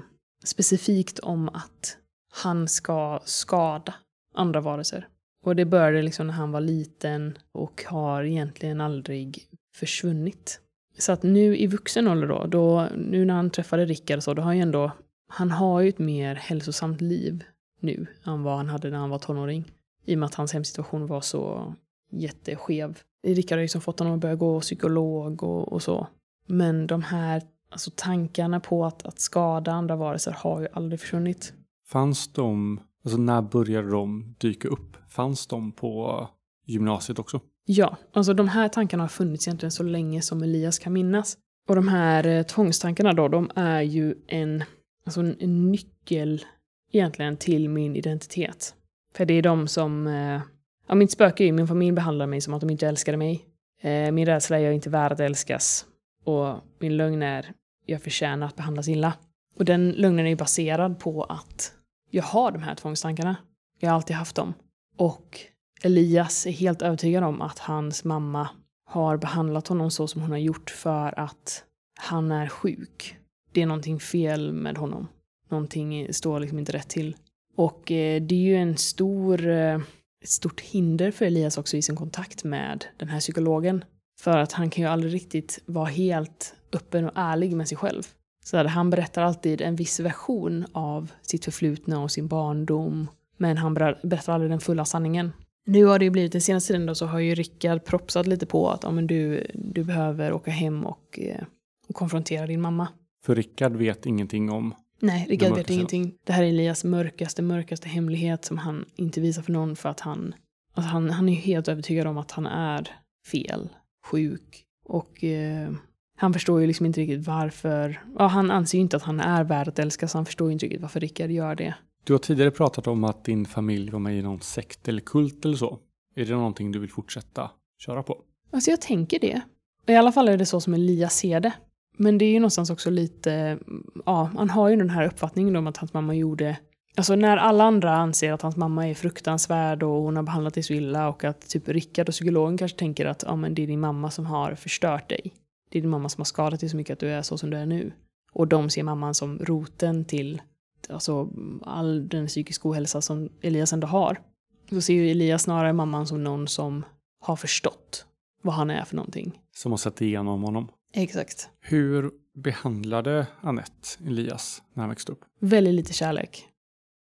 specifikt om att han ska skada andra varelser. Och det började liksom när han var liten och har egentligen aldrig försvunnit. Så att nu i vuxen ålder då, då, nu när han träffade Rickard så, då har han ju ändå, han har ju ett mer hälsosamt liv nu än vad han hade när han var tonåring. I och med att hans hemsituation var så jätteskev. Rickard har liksom fått honom att börja gå psykolog och, och så. Men de här alltså tankarna på att, att skada andra varelser har ju aldrig försvunnit. Fanns de, alltså när började de dyka upp? Fanns de på gymnasiet också? Ja, alltså de här tankarna har funnits egentligen så länge som Elias kan minnas. Och de här eh, tvångstankarna då, de är ju en, alltså en, en nyckel egentligen till min identitet. För det är de som eh, Ja, mitt spöke är ju min familj behandlar mig som att de inte älskade mig. Eh, min rädsla är jag inte värd att älskas. Och min lögn är jag förtjänar att behandlas illa. Och den lögnen är ju baserad på att jag har de här tvångstankarna. Jag har alltid haft dem. Och Elias är helt övertygad om att hans mamma har behandlat honom så som hon har gjort för att han är sjuk. Det är någonting fel med honom. Någonting står liksom inte rätt till. Och eh, det är ju en stor, eh, ett stort hinder för Elias också i sin kontakt med den här psykologen. För att han kan ju aldrig riktigt vara helt öppen och ärlig med sig själv. Så att han berättar alltid en viss version av sitt förflutna och sin barndom. Men han berättar aldrig den fulla sanningen. Nu har det ju blivit, den senaste tiden då, så har ju Rickard propsat lite på att ja, men du, du behöver åka hem och, eh, och konfrontera din mamma. För Rickard vet ingenting om Nej, Rickard vet ingenting. Det här är Elias mörkaste, mörkaste hemlighet som han inte visar för någon för att han, alltså han, han är helt övertygad om att han är fel, sjuk och eh, han förstår ju liksom inte riktigt varför, ja han anser ju inte att han är värd att älska så han förstår ju inte riktigt varför Rickard gör det. Du har tidigare pratat om att din familj var med i någon sekt eller kult eller så. Är det någonting du vill fortsätta köra på? Alltså jag tänker det. I alla fall är det så som Elias ser det. Men det är ju någonstans också lite, ja, han har ju den här uppfattningen om att hans mamma gjorde Alltså när alla andra anser att hans mamma är fruktansvärd och hon har behandlat dig så illa och att typ Rickard och psykologen kanske tänker att ja, men det är din mamma som har förstört dig. Det är din mamma som har skadat dig så mycket att du är så som du är nu. Och de ser mamman som roten till alltså, all den psykiska ohälsa som Elias ändå har. Då ser ju Elias snarare mamman som någon som har förstått vad han är för någonting. Som har sett igenom honom. Exakt. Hur behandlade Annette Elias när han växte upp? Väldigt lite kärlek.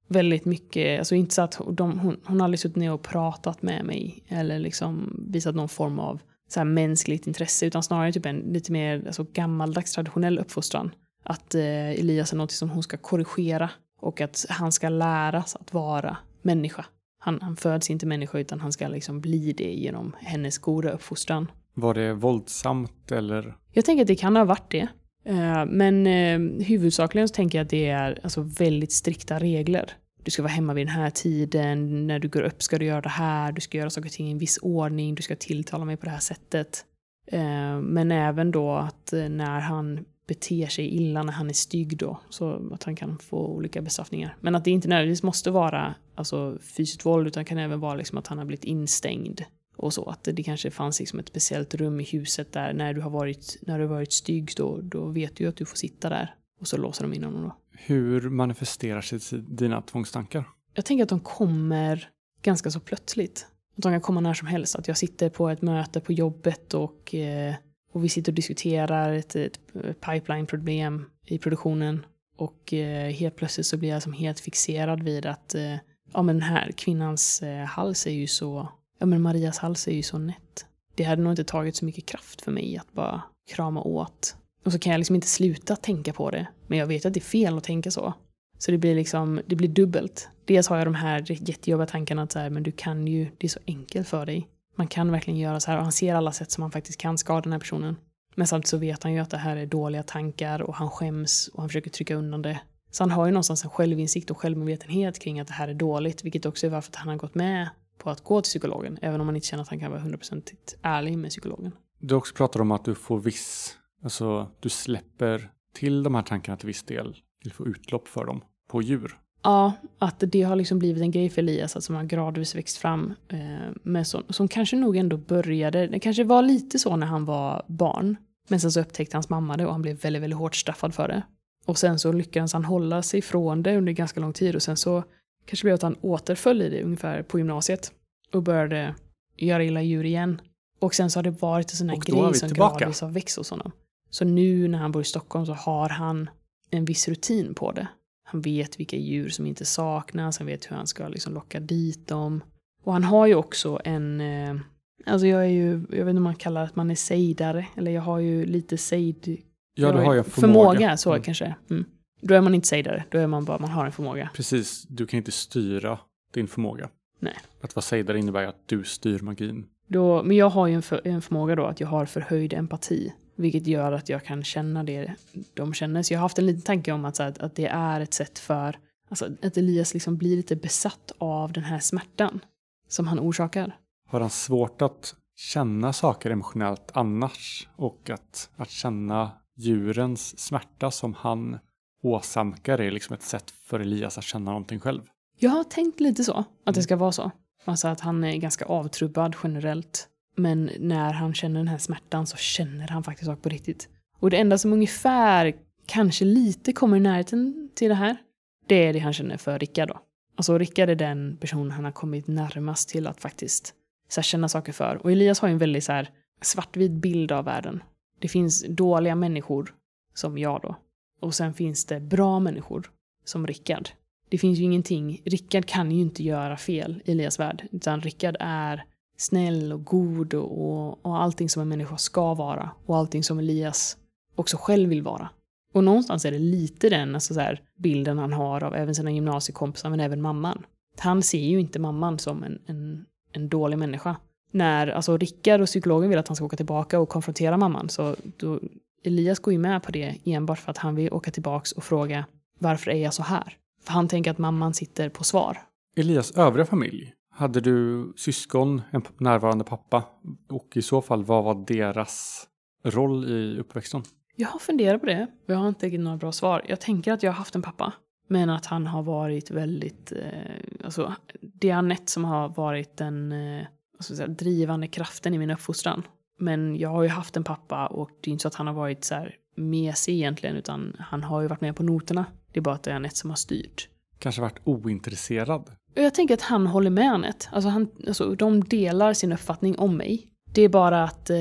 Väldigt mycket, alltså inte så att de, hon, hon har aldrig suttit ner och pratat med mig eller liksom visat någon form av så här mänskligt intresse utan snarare typ en lite mer alltså, gammaldags traditionell uppfostran. Att eh, Elias är något som hon ska korrigera och att han ska läras att vara människa. Han, han föds inte människa utan han ska liksom bli det genom hennes goda uppfostran. Var det våldsamt eller? Jag tänker att det kan ha varit det. Eh, men eh, huvudsakligen så tänker jag att det är alltså väldigt strikta regler. Du ska vara hemma vid den här tiden, när du går upp ska du göra det här, du ska göra saker och ting i en viss ordning, du ska tilltala mig på det här sättet. Eh, men även då att när han beter sig illa, när han är stygg då, så att han kan få olika bestraffningar. Men att det inte nödvändigtvis måste vara alltså, fysiskt våld, utan kan även vara liksom att han har blivit instängd och så. Att det kanske fanns liksom ett speciellt rum i huset där när du har varit, när du varit stygg då, då vet du att du får sitta där. Och så låser de in honom då. Hur manifesterar sig dina tvångstankar? Jag tänker att de kommer ganska så plötsligt. Att de kan komma när som helst. Att jag sitter på ett möte på jobbet och, eh, och vi sitter och diskuterar ett, ett pipeline-problem i produktionen. Och eh, helt plötsligt så blir jag som helt fixerad vid att eh, ja men den här kvinnans hals är ju så Ja men Marias hals är ju så nätt. Det hade nog inte tagit så mycket kraft för mig att bara krama åt. Och så kan jag liksom inte sluta tänka på det. Men jag vet att det är fel att tänka så. Så det blir liksom, det blir dubbelt. Dels har jag de här jättejobbiga tankarna att så här, men du kan ju, det är så enkelt för dig. Man kan verkligen göra så här och han ser alla sätt som man faktiskt kan skada den här personen. Men samtidigt så vet han ju att det här är dåliga tankar och han skäms och han försöker trycka undan det. Så han har ju någonstans en självinsikt och självmedvetenhet kring att det här är dåligt, vilket också är varför han har gått med på att gå till psykologen, även om man inte känner att han kan vara hundraprocentigt ärlig med psykologen. Du också pratar om att du får viss, alltså du släpper till de här tankarna till viss del, till få utlopp för dem på djur. Ja, att det har liksom blivit en grej för Elias, att som har gradvis växt fram. Eh, men som, som kanske nog ändå började, det kanske var lite så när han var barn. Men sen så upptäckte hans mamma det och han blev väldigt, väldigt hårt straffad för det. Och sen så lyckades han hålla sig från det under ganska lång tid och sen så kanske blev att han återföll i det ungefär på gymnasiet och började göra illa djur igen. Och sen så har det varit en sån här grej som tillbaka. gradvis har växt hos honom. Så nu när han bor i Stockholm så har han en viss rutin på det. Han vet vilka djur som inte saknas, han vet hur han ska liksom locka dit dem. Och han har ju också en, eh, alltså jag är ju, jag vet inte om man kallar det att man är sejdare, eller jag har ju lite sejd... Ja, du har ju förmåga. Förmåga, så mm. kanske. Mm. Då är man inte sejdare, då är man bara, man har en förmåga. Precis, du kan inte styra din förmåga. Nej. Att vara sejdare innebär att du styr magin. Då, men jag har ju en, för, en förmåga då att jag har förhöjd empati. Vilket gör att jag kan känna det de känner. Så jag har haft en liten tanke om att, att, att det är ett sätt för alltså, att Elias liksom blir lite besatt av den här smärtan som han orsakar. Har han svårt att känna saker emotionellt annars? Och att, att känna djurens smärta som han åsamkar är liksom ett sätt för Elias att känna någonting själv. Jag har tänkt lite så, att det ska vara så. Alltså att han är ganska avtrubbad generellt. Men när han känner den här smärtan så känner han faktiskt saker på riktigt. Och det enda som ungefär kanske lite kommer i närheten till det här, det är det han känner för Rickard då. Alltså Rickard är den person han har kommit närmast till att faktiskt så här, känna saker för. Och Elias har ju en väldigt så här, svartvit bild av världen. Det finns dåliga människor, som jag då. Och sen finns det bra människor, som Rickard. Det finns ju ingenting, Rickard kan ju inte göra fel i Elias värld, utan Rickard är snäll och god och, och, och allting som en människa ska vara. Och allting som Elias också själv vill vara. Och någonstans är det lite den alltså så här, bilden han har av även sina gymnasiekompisar, men även mamman. Han ser ju inte mamman som en, en, en dålig människa. När alltså Rickard och psykologen vill att han ska åka tillbaka och konfrontera mamman, så då, Elias går ju med på det enbart för att han vill åka tillbaks och fråga varför är jag så här? För han tänker att mamman sitter på svar. Elias övriga familj, hade du syskon, en närvarande pappa? Och i så fall, vad var deras roll i uppväxten? Jag har funderat på det. Jag har inte några bra svar. Jag tänker att jag har haft en pappa. Men att han har varit väldigt, eh, alltså det är Anette som har varit den eh, säga, drivande kraften i min uppfostran. Men jag har ju haft en pappa och det är inte så att han har varit så här mesig egentligen utan han har ju varit med på noterna. Det är bara att det är Anette som har styrt. Kanske varit ointresserad? Jag tänker att han håller med Anette. Alltså, han, alltså de delar sin uppfattning om mig. Det är bara att, eh,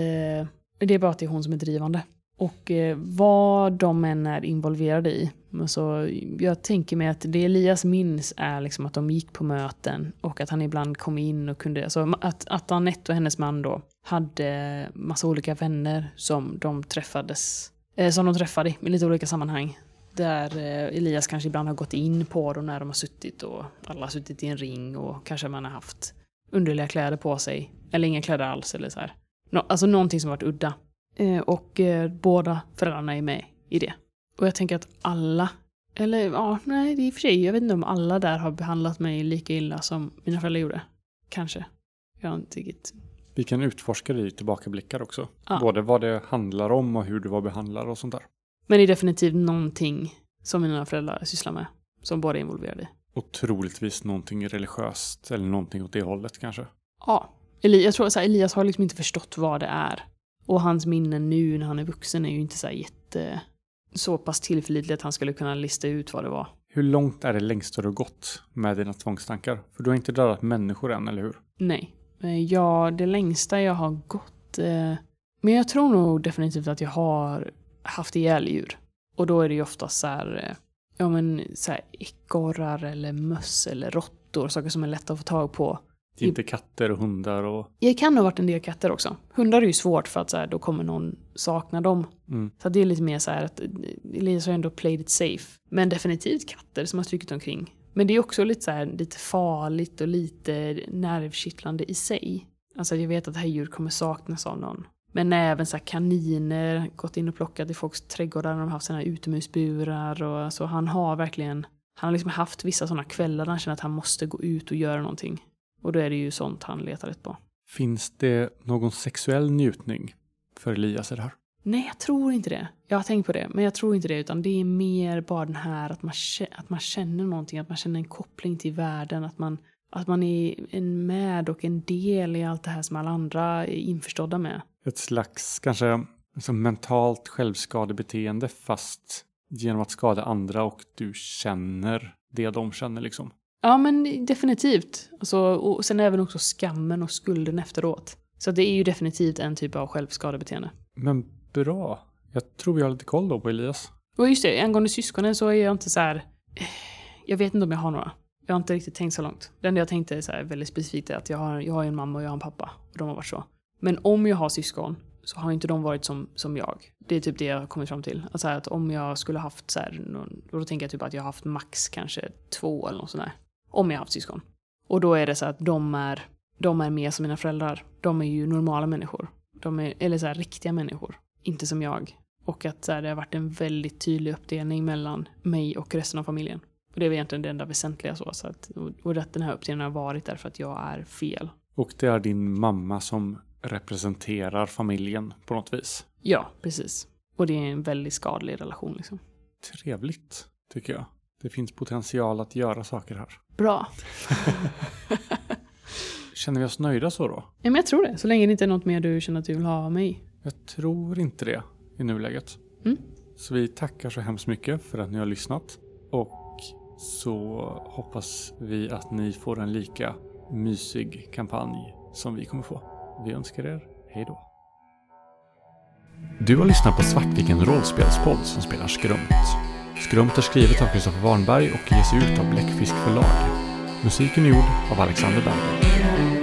det, är bara att det är hon som är drivande. Och eh, vad de än är involverade i. Alltså, jag tänker mig att det Elias minns är liksom att de gick på möten och att han ibland kom in och kunde, alltså att, att Anette och hennes man då hade massa olika vänner som de träffades, eh, som de träffade i lite olika sammanhang. Där eh, Elias kanske ibland har gått in på dem när de har suttit och alla har suttit i en ring och kanske man har haft underliga kläder på sig. Eller inga kläder alls eller så här. Nå, alltså någonting som varit udda. Eh, och eh, båda föräldrarna är med i det. Och jag tänker att alla, eller ja, nej, det är i och för sig, jag vet inte om alla där har behandlat mig lika illa som mina föräldrar gjorde. Kanske. Jag har inte riktigt... Vi kan utforska det i tillbakablickar också. Ja. Både vad det handlar om och hur du var behandlad och sånt där. Men det är definitivt någonting som mina föräldrar sysslar med. Som båda är involverade i. Och troligtvis någonting religiöst eller någonting åt det hållet kanske. Ja. Jag tror att Elias har liksom inte förstått vad det är. Och hans minnen nu när han är vuxen är ju inte så jätte... Så pass tillförlitligt att han skulle kunna lista ut vad det var. Hur långt är det längst du har gått med dina tvångstankar? För du har inte dödat människor än, eller hur? Nej. Eh, Ja, det längsta jag har gått... Eh, men jag tror nog definitivt att jag har haft ihjäl djur. Och då är det ju oftast så här... eh, Ja men så här ekorrar eller möss eller råttor. Saker som är lätta att få tag på. Det är inte katter och hundar och... Det kan ha varit en del katter också. Hundar är ju svårt för att så här, då kommer någon sakna dem. Mm. Så det är lite mer så här att eh, Elias har ändå played it safe. Men definitivt katter som har strukit omkring. Men det är också lite så här, lite farligt och lite nervkittlande i sig. Alltså jag vet att det här djuret kommer saknas av någon. Men även så här kaniner, gått in och plockat i folks trädgårdar när de har haft sina utomhusburar och så han har verkligen, han har liksom haft vissa sådana kvällar där han känner att han måste gå ut och göra någonting. Och då är det ju sånt han letar rätt på. Finns det någon sexuell njutning för Elias i det här? Nej, jag tror inte det. Jag har tänkt på det, men jag tror inte det. Utan det är mer bara den här att man, att man känner någonting, att man känner en koppling till världen. Att man, att man är en med och en del i allt det här som alla andra är införstådda med. Ett slags kanske liksom mentalt självskadebeteende fast genom att skada andra och du känner det de känner liksom. Ja, men definitivt. Alltså, och sen även också skammen och skulden efteråt. Så det är ju definitivt en typ av självskadebeteende. Men bra. Jag tror vi har lite koll då på Elias. Och just det, angående syskonen så är jag inte så här... Eh, jag vet inte om jag har några. Jag har inte riktigt tänkt så långt. Det enda jag tänkte är så här väldigt specifikt är att jag har, jag har en mamma och jag har en pappa. Och de har varit så. Men om jag har syskon så har inte de varit som, som jag. Det är typ det jag har kommit fram till. Att, så här, att om jag skulle haft så här, någon, och då tänker jag typ att jag har haft max kanske två eller något sånt där. Om jag har haft syskon. Och då är det så att de är, de är mer som mina föräldrar. De är ju normala människor. De är, eller så här, riktiga människor. Inte som jag. Och att så här, det har varit en väldigt tydlig uppdelning mellan mig och resten av familjen. Och det är väl egentligen det enda väsentliga så. så att, och, och att den här uppdelningen har varit därför att jag är fel. Och det är din mamma som representerar familjen på något vis. Ja, precis. Och det är en väldigt skadlig relation liksom. Trevligt, tycker jag. Det finns potential att göra saker här. Bra. Känner vi oss nöjda så då? Ja, men jag tror det. Så länge det inte är något mer du känner att du vill ha av mig. Jag tror inte det i nuläget. Mm. Så vi tackar så hemskt mycket för att ni har lyssnat. Och så hoppas vi att ni får en lika mysig kampanj som vi kommer få. Vi önskar er hej då. Du har lyssnat på Svartviken rollspelspodd som spelar Skrumt. Skrumt är skrivet av Kristoffer Warnberg och ges ut av Bläckfisk förlag. Musiken är gjord av Alexander Berger.